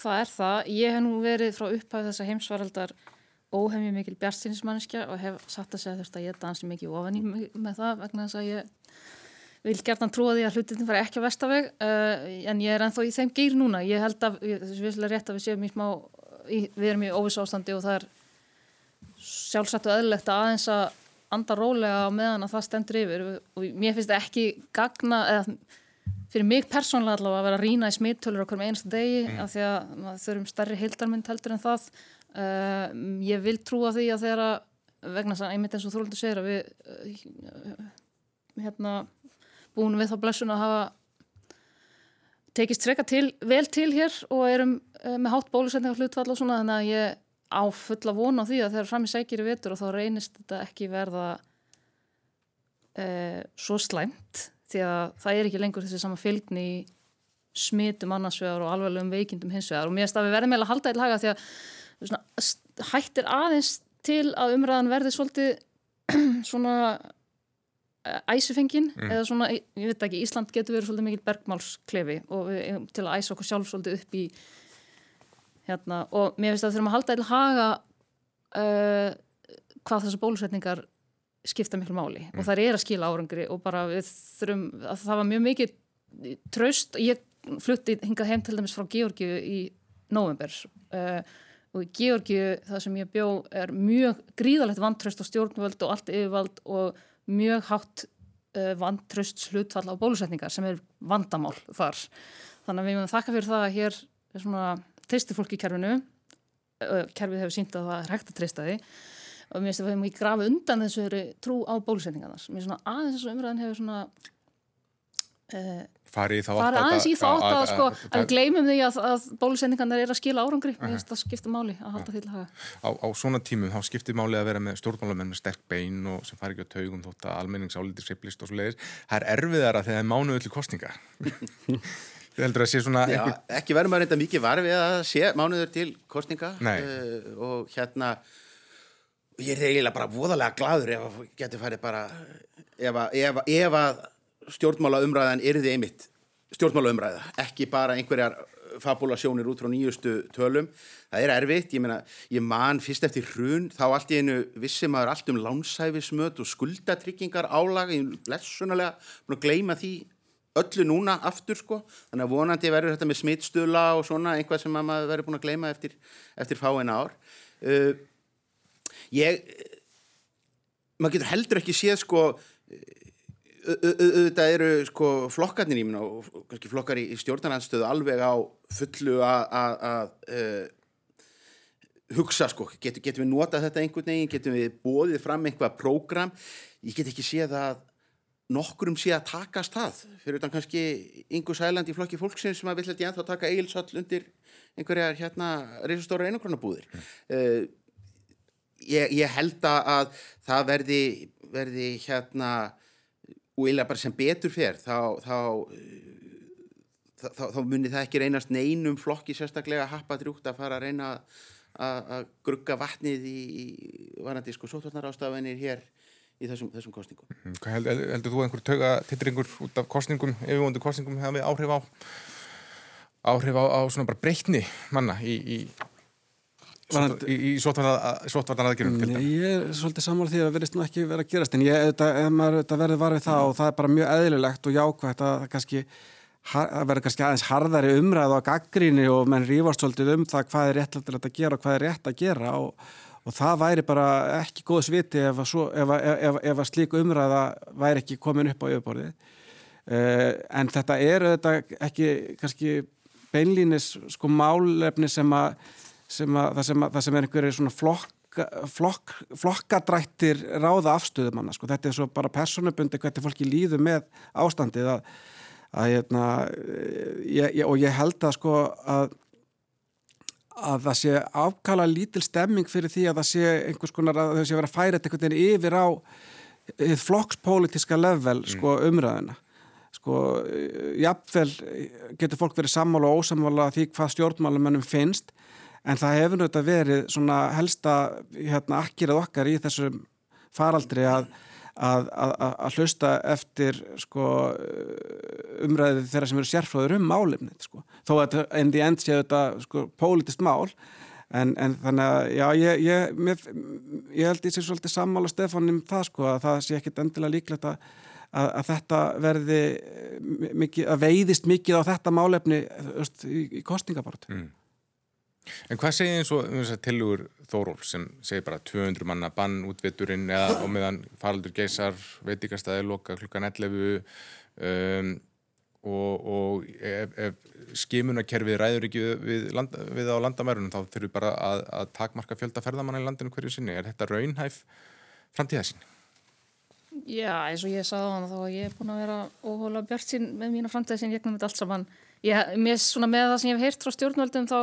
það er það. Ég hef nú verið frá upphæðu þessa heimsvaraldar óhefmið mikil bjartstýnismannskja og hef satt að segja þurft að ég dansi mikið ofan í með það vegna þess að ég vil gertan trúa því að hlutin fara ekki á vestaveg uh, en ég er ennþá í þeim geir núna. Ég held að, þessu visslega rétt að við séum í smá, í, við erum í óvissástandi og það er sjálfsagt og öðlegt að aðeins að anda rólega á meðan að það stendur yfir. Og mér finnst það ekki gagna eða fyrir mig persónlega allavega að vera að rína í smittölur okkur með einasta degi mm. af því að maður þurfum starri heildarmynd heldur en það uh, ég vil trúa því að þeirra vegna þess að einmitt eins og þróldur segir að við uh, hérna búin við þá blessun að hafa tekist freka til, vel til hér og erum uh, með hátt bólusending og hlutfall og svona þannig að ég á fulla vona á því að þegar fram í sækir í vetur og þá reynist þetta ekki verða uh, svo slæmt því að það er ekki lengur þessi sama fylgni í smitum annarsvegar og alveglegum veikindum hinsvegar og mér finnst að við verðum meila að halda í laga því að svona, hættir aðeins til að umræðan verði svolítið svona æsufengin mm. eða svona, ég veit ekki, Ísland getur verið svolítið mikil bergmálsklefi og við, til að æsa okkur sjálf svolítið upp í hérna og mér finnst að þurfum að halda eða haga uh, hvað þessar bólusetningar skipta miklu máli mm. og það er að skila árangri og bara við þurfum að það var mjög mikið tröst ég flutti hingað heim til dæmis frá Georgiu í november uh, og í Georgiu það sem ég bjó er mjög gríðalegt vantröst á stjórnvöld og allt yfirvald og mjög hátt uh, vantraust slutfall á bólusetningar sem er vandamál þar. Þannig að við mögum þakka fyrir það að hér er svona tristir fólk í kerfinu, uh, kerfið hefur sínt að það er hægt að trista því og mér finnst að við hefum ekki grafið undan þessu trú á bólusetningarnar. Mér finnst svona aðeins þessu umræðin hefur svona uh, farið aðeins í þátt að, sko, að gleymum því að, að bólusendingarnir er að skila árangri. Uh -huh. það skiptir máli að halda til hafa á, á svona tímum þá skiptir máli að vera með stjórnmálamenn með sterk bein og sem fari ekki á taugum þótt að almenningsálítið seiplist og svo leiðis það er erfiðara þegar það er mánuð öllu kostninga Þið heldur að sé svona Já, einhver... ekki verður maður reynda mikið varfið að sé mánuður til kostninga uh, og hérna ég er eiginlega bara voðalega gladur ef að getur farið bara ef að, ef að, ef að stjórnmála umræðan erði einmitt stjórnmála umræða, ekki bara einhverjar fabulasjónir út frá nýjustu tölum. Það er erfitt, ég meina ég man fyrst eftir hrun, þá allt í einu vissi maður allt um lánsæfismöt og skuldatryggingar álag, ég lessunalega búin að gleima því öllu núna aftur sko, þannig að vonandi verður þetta með smittstöla og svona einhvað sem maður verður búin að gleima eftir, eftir fáin ár. Uh, ég maður getur heldur ekki séð sko auðvitað eru sko flokkarnir í minna og kannski flokkar í, stjórnarhansstöðu alveg á fullu að uh, hugsa sko, getum getu við notað þetta einhvern veginn, getum við bóðið fram einhvað prógram, ég get ekki séð að nokkurum sé að takast það, fyrir utan kannski Ingu Sæland í flokki fólksins sem að vill að ég ennþá taka eigilsall undir einhverjar hérna reysastóra einakronabúðir mm. uh, ég, ég held að það verði, verði hérna og eða bara sem betur fer þá, þá, þá, þá, þá munir það ekki reynast neinum flokki sérstaklega happadrjúkt að fara að reyna að grugga vatnið í, í varandi sko sótvarnarástafinir hér í þessum, þessum kostningum. Mhm. Hvað held, heldur þú einhver töga tittringur út af kostningum, yfirvondu kostningum hefði áhrif á áhrif á, á svona bara breytni manna í, í Varandi, í, í sótvarnaraðgjörnum til þetta? Ég er svolítið sammála því að það verðist nú ekki verið að gerast en ég, þetta, ef maður verður varfið það og það er bara mjög eðlilegt og jákvægt að það að verður kannski aðeins harðari umræð og gaggríni og menn rýfast svolítið um það hvað er rétt að gera og hvað er rétt að gera og, og það væri bara ekki góðs viti ef, svo, ef, ef, ef að slík umræða væri ekki komin upp á yfirborðið uh, en þetta er þetta ekki kannski beinlínis sko málefni sem að sem að, það, sem að, það sem er einhverju svona flokk, flokk, flokkadrættir ráða afstöðum hann sko. þetta er svo bara personubundi hvernig fólki líður með ástandið að, að hérna, ég, ég, og ég held að sko að að það sé ákala lítil stemming fyrir því að það sé einhvers konar að þau sé verið að færa þetta einhvern veginn yfir á flokkspolítiska level sko mm. umræðina sko jafnvel getur fólk verið sammála og ósammála því hvað stjórnmálumennum finnst en það hefur náttúrulega verið svona helsta hérna akkirað okkar í þessum faraldri að, að, að, að hlusta eftir sko umræðið þeirra sem eru sérfráður um málefnið sko. þó að því end séu þetta sko pólitist mál en, en þannig að já ég, ég, mér, ég held í sig svolítið sammála Stefánum það sko að það sé ekkit endilega líklegt að að þetta verði mikið, að veiðist mikið á þetta málefni í, í kostingabartu mm. En hvað segir eins og um að tilugur Þóról sem segir bara 200 manna bann útvetturinn eða á meðan faraldur geysar veitikastæði loka klukkan 11 um, og, og ef, ef skimunarkerfið ræður ekki við, land, við á landamærunum þá þurfum bara að, að takmarka fjölda ferðamanna í landinu hverju sinni. Er þetta raunhæf framtíðasín? Já, eins og ég sagði á hann þá ég er búin að vera óhóla bjart sín með mína framtíðasín gegnum þetta allt saman. Ég, svona með það sem ég hef heyrt frá stjórnvöldum þá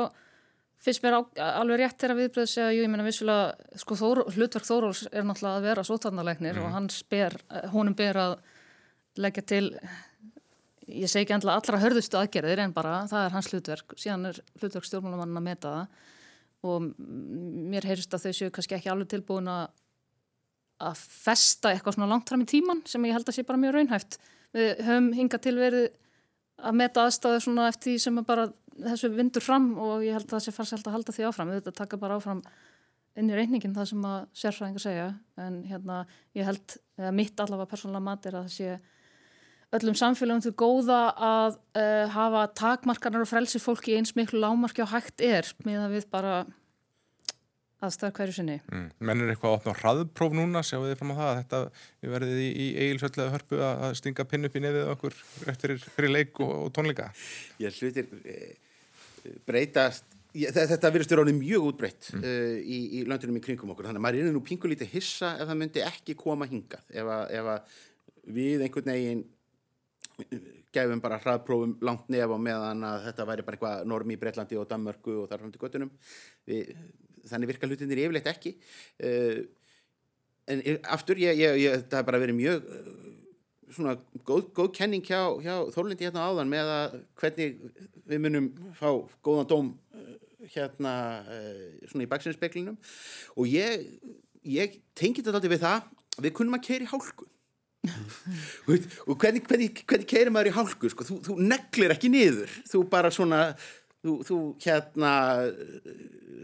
finnst mér á, alveg rétt þeirra viðbröð segja, jú, ég menna vissulega, sko, Þór, hlutverk Þóróls er náttúrulega að vera sótarnalegnir mm. og hans ber, honum ber að leggja til, ég segi ekki endla allra hörðustu aðgerðir en bara, það er hans hlutverk, síðan er hlutverk stjórnmálamann að meta það og mér heyrst að þau séu kannski ekki alveg tilbúin að að festa eitthvað svona langt fram í tíman sem ég held að sé bara mjög raunhæft. Við höfum hingað til verið að meta aðstæðu svona eftir því sem bara þessu vindur fram og ég held að það sé farselt að halda því áfram þetta taka bara áfram inn í reyningin það sem að sérfræðingar segja en hérna ég held, eða mitt allavega persónulega mat er að það sé öllum samfélagum til góða að uh, hafa takmarkarnar og frelsi fólki eins miklu lámarki á hægt er með að við bara aðstæða hverju sinni. Mm. Menn er eitthvað að opna hraðpróf núna, sjáu þið fram á það að þetta við verðið í, í eigilsvöllega hörpu að stinga pinn upp í nefið okkur eftir fyrir leik og, og tónleika. Ég hlutir eh, breytast. Þetta verðist vera mjög útbreytt mm. uh, í, í landunum í kringum okkur. Þannig að maður er nú pingulítið hissa ef það myndi ekki koma hingað ef að, ef að við einhvern veginn gefum bara hraðprófum langt nef á meðan að þetta væri bara eitthvað norm í Breitlandi og Danmörku og þar fram til göttunum við, þannig virka hlutinir yfirleitt ekki. Uh, en aftur ég, ég, ég, það er bara verið mjög svona góð, góð kenning hjá, hjá Þorlindi hérna áðan með að hvernig við munum fá góðan dóm uh, hérna svona í baksinspeklinum og ég ég tengi þetta alltaf við það við kunnum að keira í hálku. Og hvernig, hvernig, hvernig keirir maður í hálku? Sko? þú, þú neglir ekki niður. Þú bara svona þú, þú hérna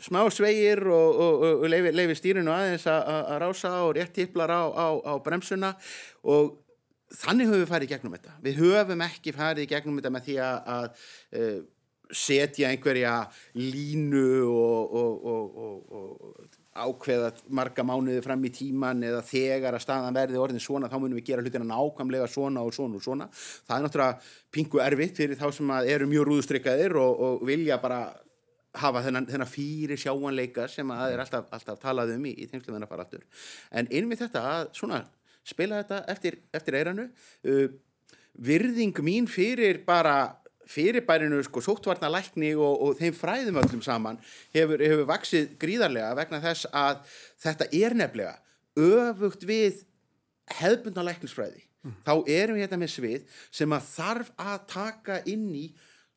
smá sveigir og, og, og leifi, leifi stýrinu aðeins að rása og rétt tipplar á, á, á bremsuna. Og þannig höfum við farið í gegnum þetta. Við höfum ekki farið í gegnum þetta með því að, að uh, setja einhverja línu og, og ákveða marga mánuði fram í tíman eða þegar að staðan verði orðin svona þá munum við gera hlutina nákvæmlega svona og svona og svona. Það er náttúrulega pingu erfitt fyrir þá sem eru mjög rúðustrykkaðir og, og vilja bara hafa þennan, þennan fyrir sjáanleika sem að það er alltaf, alltaf talað um í, í tengslu þennan faraldur. En einmið þetta að svona spila þetta eftir, eftir eiranu uh, virðing mín fyrir bara fyrirbærinu sko sóttvarnalækni og, og þeim fræðum öllum saman hefur, hefur vaksið gríðarlega vegna þess að þetta er nefnilega öfugt við hefðbundna læknisfræði mm. þá erum við hérna með svið sem að þarf að taka inn í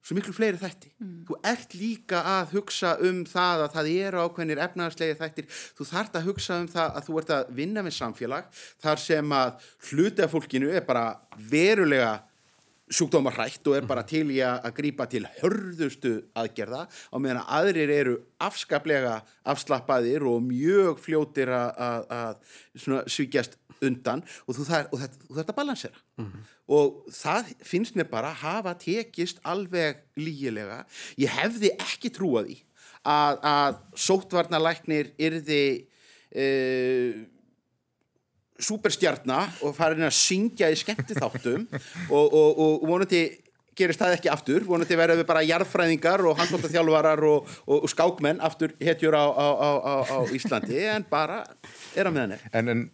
svo miklu fleiri þætti mm. þú ert líka að hugsa um það að það eru ákveðnir efnaðarslegir þættir þú þart að hugsa um það að þú ert að vinna með samfélag þar sem að hluti af fólkinu er bara verulega sjúkdómar hrætt og er bara til í að grípa til hörðustu aðgerða á meðan að aðrir eru afskaplega afslappaðir og mjög fljótir að svíkjast undan og þú þarf að balansera mm -hmm. og það finnst mér bara að hafa tekist alveg lígilega ég hefði ekki trúað í að, að sótvarnalæknir yrði eða uh, superstjarnar og farin að syngja í skemmti þáttum og, og, og vonandi gerist það ekki aftur, vonandi verður við bara jarðfræðingar og handbóltaþjálfarar og, og skákmenn aftur hetjur á, á, á, á Íslandi en bara er að meðan en, en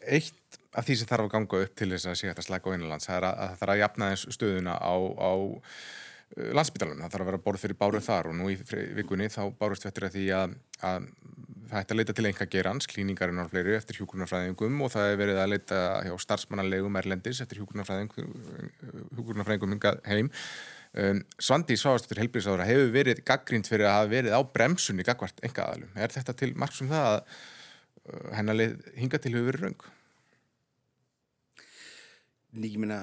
eitt af því sem þarf að ganga upp til þess að sé þetta slæk á einlands það er að, að það þarf að jafna þess stöðuna á uh, landsbytalanum, það þarf að vera borð fyrir báruð þar og nú í vikunni þá bárust við eftir að því að, að hætti að leita til einhver gerans, klíningarinn á fleiri eftir hjúkurnarfræðingum og það hefur verið að leita hjá starfsmannalegum erlendis eftir hjúkurnarfræðingum heim. Um, Svandi Sváastur helbriðsáður hefur verið gaggrínt fyrir að hafa verið á bremsunni gagvart enga aðalum. Er þetta til margsum það að uh, hennar leið hinga til hefur verið raung? Ég minna,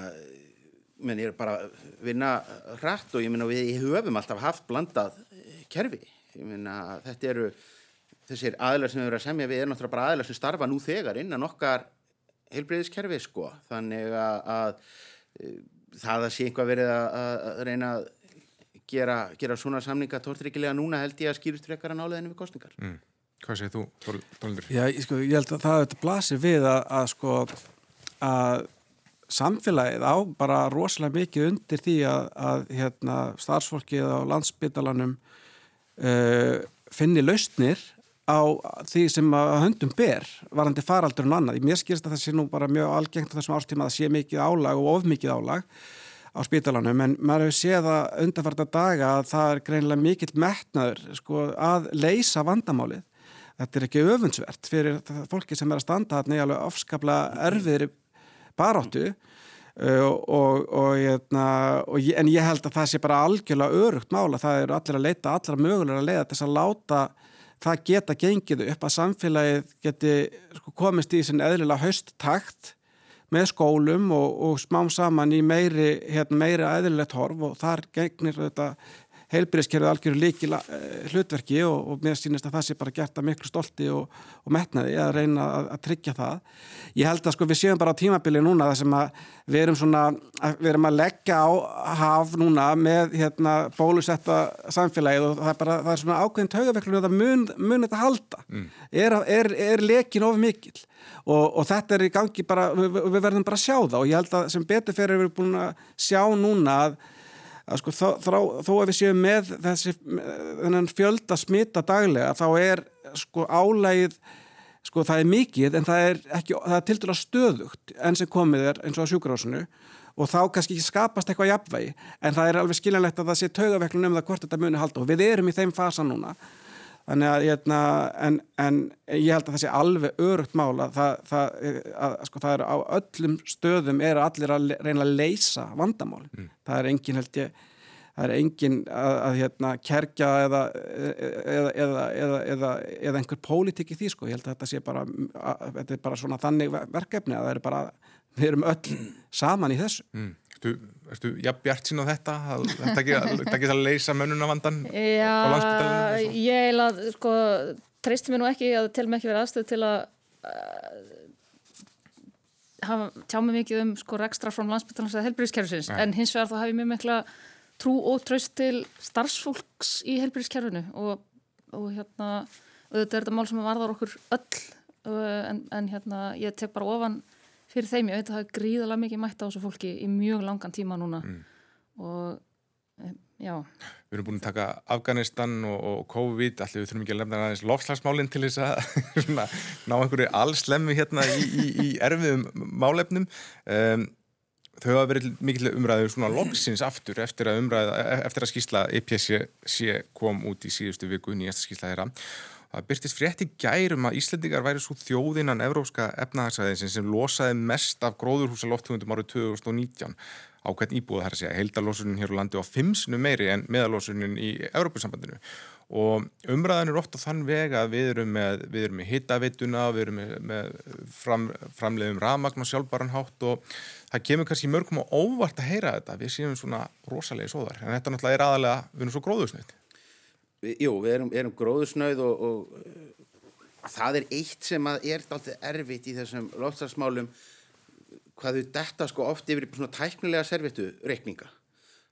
menn ég er bara að vinna hrætt og ég minna við höfum alltaf haft blandað kerfi. Ég minna þetta eru þessir aðlar sem við verðum að semja við er náttúrulega bara aðlar sem starfa nú þegar innan okkar heilbreyðiskerfi sko þannig að, að e, það að sé einhvað verið að, að reyna að gera, gera svona samninga tórtryggilega núna held ég að skýrust frekar að náleðinu við kostningar mm. Hvað segir þú, Tólundur? Já, ég, sko, ég held að það blasir við að, að sko að samfélagið á bara rosalega mikið undir því að hérna, starfsfólkið á landsbytalanum uh, finni lausnir á því sem að höndum ber varandi faraldur og annað. Mér skilst að það sé nú bara mjög algengt á þessum ástíma að það sé mikið álag og ofmikið álag á spítalanum en maður hefur séð að undarfarta daga að það er greinilega mikill metnaður sko, að leysa vandamálið. Þetta er ekki öfunnsvert fyrir fólki sem er að standa þarna í alveg afskaplega erfiðri baróttu uh, og, og, hérna, og, en ég held að það sé bara algjörlega örugt mála. Það eru allir að leita, allir að mögulega að leiða þess að láta það geta gengið upp að samfélagið geti sko, komist í sin eðlilega hausttakt með skólum og, og smám saman í meiri, hérna, meiri eðlilegt horf og þar gegnir þetta heilbyrðiskerfið algjörðu líki eh, hlutverki og, og mér sýnist að það sé bara gert að miklu stolti og, og metnaði að reyna að, að tryggja það. Ég held að sko við séum bara á tímabili núna þar sem að við erum svona, að við erum að leggja á haf núna með hérna bólusetta samfélagið og það er bara, það er svona ákveðin taugafeklun að mun, mun þetta halda. Mm. Er, er, er lekin of mikil og, og þetta er í gangi bara, við, við verðum bara að sjá það og ég held að sem betur fyrir við erum búin að sjá núna að að sko þó, þó, þó að við séum með þessi þennan fjölda smita daglega þá er sko álægið sko það er mikið en það er ekki, það er til dæla stöðugt enn sem komið er eins og á sjúkurásinu og þá kannski skapast eitthvað jafnvægi en það er alveg skiljanlegt að það sé taugaveiklun um það hvort þetta muni halda og við erum í þeim fasa núna þannig að hérna, en, en ég held að það sé alveg örugt mál að það, það, að, sko, það er á öllum stöðum eru allir að reyna að leysa vandamál mm. það er engin held ég það er engin að, að hérna, kerkja eða, eða, eða, eða einhver pólitík í því sko, ég held að þetta sé bara að, þetta er bara þannig verkefni að það eru bara, við erum öll saman í þessu mm. Ertu, ertu ja, bjart sín á þetta? Þetta ekki, að leysa mönunavandan Já, á landsbyttalinu? Ég er að, sko, treysti mér nú ekki að til mig ekki verið aðstöð til að hafa tjá mig mikið um sko rekstra frá landsbyttalins eða helbriðskerfisins, en hins vegar þá hef ég mjög mikla trú og tröst til starfsfólks í helbriðskerfinu og, og hérna þetta er þetta mál sem varðar okkur öll en, en hérna ég tek bara ofan fyrir þeim, ég veit að það er gríðalega mikið mætt á þessu fólki í mjög langan tíma núna mm. og já Við erum búin að taka Afganistan og, og COVID, allir við þurfum ekki að lemna aðeins lofslagsmálinn til þess að svona, ná einhverju allslemmi hérna í, í, í erfiðum málefnum um, þau hafa verið mikil umræðu svona loksins aftur eftir að umræða, eftir að skýsla EPSC kom út í síðustu viku, nýjasta skýsla þeirra. Það byrtist frétti gærum að Íslandingar væri svo þjóðinnan evrópska efnahagsæðinsin sem losaði mest af gróðurhúsa lofthugundum árið 2019 á hvern íbúið þar að segja. Heildalósunin hér á landi á fimmsnu meiri en meðalósunin í Evrópussambandinu og umræðan er ofta þann vega að við erum með, með hittaveituna, við erum með, með fram, framleiðum rafmagn og sjálfbaranhátt og það kemur kannski mörgum og óvart að heyra þetta, við séum svona rosalegi sóðar, en þetta náttúrulega er aðalega, við erum svo gróðusnöð. Jú, við erum, erum gróðusnöð og, og það er eitt sem er alltaf erfitt í þessum loftarsmálum, hvað þau detta sko oft yfir svona tæknilega servitu reikninga.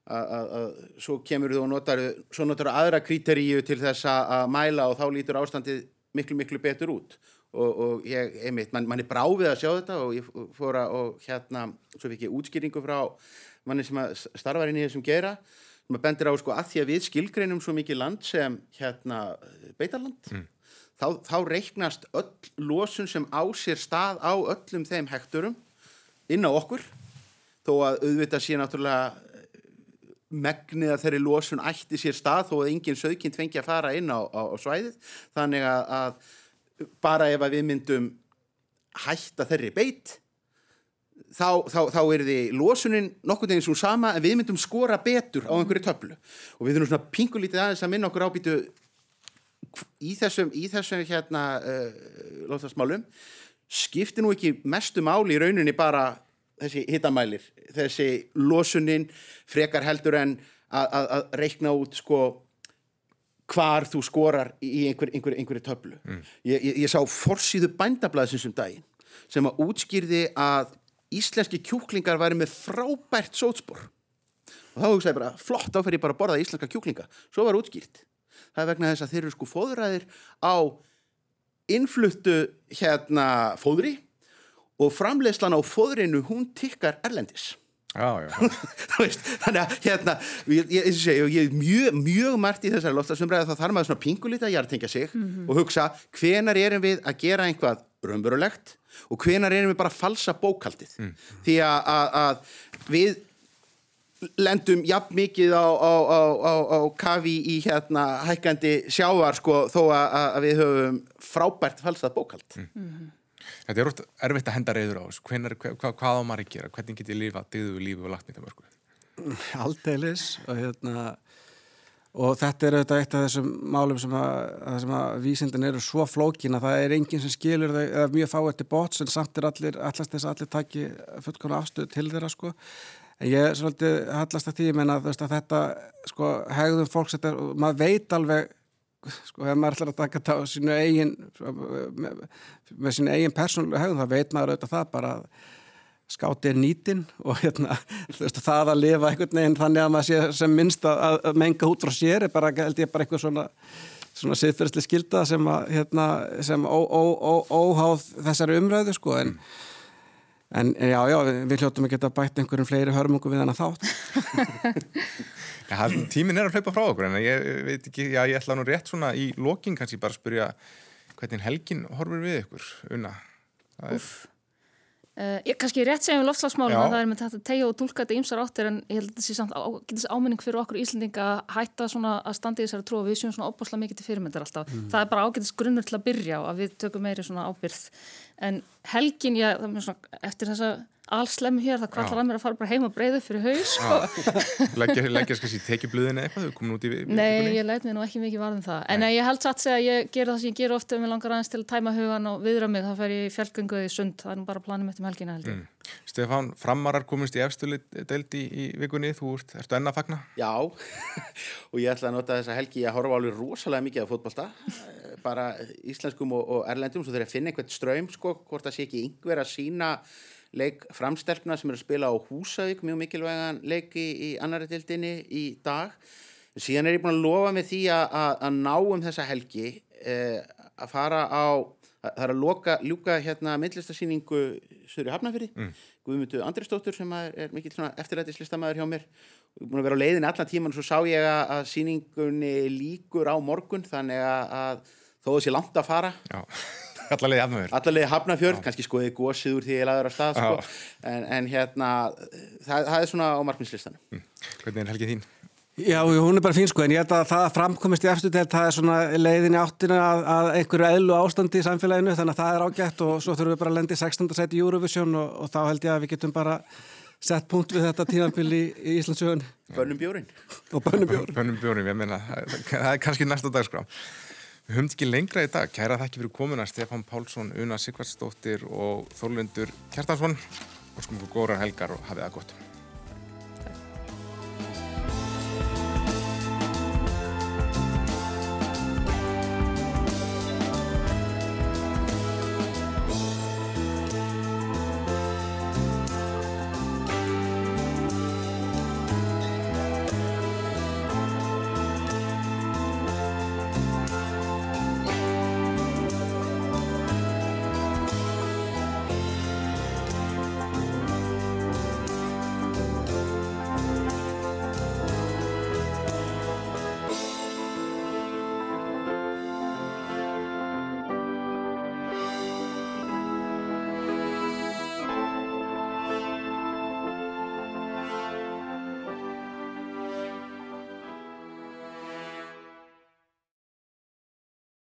Að svo kemur þú og notar svo notar þú aðra kríteríu til þess að mæla og þá lítur ástandið miklu miklu betur út. Og, og ég, einmitt, mann man er bráfið að sjá þetta og ég fór að og hérna, svo fikk ég útskýringu frá manni sem starfar inn í þessum gera sem að bendir á sko að því að við skilgreinum svo mikið land sem hérna beitarland mm. þá, þá reiknast öll losun sem á sér stað á öllum þeim hekturum inn á okkur þó að auðvitað sé náttúrulega megnið að þeirri losun ætti sér stað þó að enginn sögkinn tvengi að fara inn á, á, á svæðið þannig að, að bara ef að við myndum hætta þeirri beitt þá, þá, þá er því losunin nokkur teginn svo sama en við myndum skora betur á einhverju töflu og við þurfum svona pingulítið aðeins að minna okkur ábýtu í þessum, í þessum hérna uh, lóttasmálum skiptir nú ekki mestu máli í rauninni bara þessi hittamælir, þessi losunin frekar heldur en að reikna út sko hvar þú skorar í einhver, einhver, einhverju töflu. Mm. Ég, ég, ég sá forsýðu bændablaðsins um daginn sem að útskýrði að íslenski kjúklingar væri með frábært sótspor. Og þá hugsaði bara flott áferði bara að borða íslenska kjúklinga. Svo var útskýrt. Það er vegna þess að þeir eru sko fóðræðir á innfluttu hérna fóðri og framleiðslan á fóðrinu hún tikkar erlendis já, já. veist, þannig að hérna ég, ég, ég, ég er mjög, mjög margt í þessari loftasumræði þá þarf maður svona pingulítið að hjartengja sig mm -hmm. og hugsa hvenar erum við að gera einhvað raunverulegt og hvenar erum við bara að falsa bókaldið mm. því að, að, að við lendum jafn mikið á, á, á, á kafi í hérna hækkandi sjávar sko þó að, að við höfum frábært falsað bókald mm -hmm. Þetta er orðið erfitt að henda reyður á þessu. Hvað, hvað á maður að gera? Hvernig get ég lifa digðu lífi og lagt nýtt að mörgu? Aldeilis og hérna og þetta er auðvitað eitt af þessum málum sem að, að, að vísindin eru svo flókin að það er enginn sem skilur þau eða mjög fáið til bóts en samt er allir allast þess að allir taki fullkona afstöð til þeirra sko en ég er svolítið hallast að því að þetta sko hegðum fólks þetta, maður veit alveg sko ef maður ætlar að taka þetta á sínu eigin með, með sínu eigin persónulega höfum þá veit maður auðvitað það bara að skáti er nýtin og hérna, veist, það að lifa einhvern veginn þannig að maður sé sem minnst að, að menga út frá sér er bara, held ég, bara eitthvað svona svona siðferðsli skilda sem að hérna, sem óháð þessari umræðu sko en mm. En já, já, við hljóttum ekki að bæta einhverjum fleiri hörmungu við hann að þátt. Ja, tímin er að hlaupa frá okkur en ég veit ekki, já ég ætla nú rétt svona í lokin kannski bara að spyrja hvernig helgin horfur við ykkur unna? Uff, Uh, ég kannski rétt segjum við loftslagsmálum að það er með þetta tegja og tólka þetta ímsar áttir en ég held að þetta sé samt á, getið áminning fyrir okkur Íslandinga að hætta svona að standa í þessari trú og við séum svona óbúslega mikið til fyrirmyndar alltaf. Mm. Það er bara ágætist grunnur til að byrja á að við tökum meiri svona ábyrð en helgin, já, svona, eftir þessa allslem hér, það kvallar að mér að fara bara heim og breyða fyrir haus sko. Leggja skast í tekjubluðinu eitthvað, þau komin út í vikunni? Nei, ég læt mér nú ekki mikið varðum það en ég held satt segja að ég ger það sem ég ger ofta ef ég langar aðeins til að tæma hugan og viðra mig þá fer ég í fjölgöngu í sund, það er nú bara planum eftir melkina held ég mm. Stefán, framarar komist í efstuli deldi í vikunni, þú ert, ertu enna að fagna? Já, og ég ætla að nota þessa helgi að horfa alveg rosalega mikið á fótballsta bara íslenskum og, og erlendum svo þegar ég finna einhvert ströym sko, hvort það sé ekki yngver að sína leik framstelpna sem er að spila á Húsavík mjög mikilvægan leiki í annari dildinni í dag. Síðan er ég búin að lofa með því að, að, að ná um þessa helgi eh, að fara á það er að loka, ljúka hérna myndlistasýningu Söður Hafnafjörði mm. Guðmundu Andristóttur sem er, er mikil eftirrættislistamæður hjá mér og ég er búin að vera á leiðin allan tíman og svo sá ég að, að sýningunni líkur á morgun þannig að þó að það sé langt að fara Já Allarleiði hafnafjörð. Allarleiði hafnafjörð, kannski skoðið gósið úr því ég laður á stað sko. en, en hérna það, það er svona á markminslistanum. Mm. Hvernig er helgið þín? Já, hún er bara fín sko en ég held að það framkomist í eftir það er svona leiðin í áttina að, að einhverju eðlu ástandi í samfélaginu þannig að það er ágætt og svo þurfum við bara að lendi 16. seti í Eurovision og, og þá held ég að við getum bara sett punkt við þetta tímanbíl í, í Íslandsjögun. Bönnum bjórin. Og bönnum bjórin. Bönnum bjórin, Við höfum ekki lengra í dag. Kæra þakki fyrir komuna Stefán Pálsson, Una Sigvartsdóttir og Þorlundur Kjartansson. Og skum fyrir góðrar helgar og hafið það gott.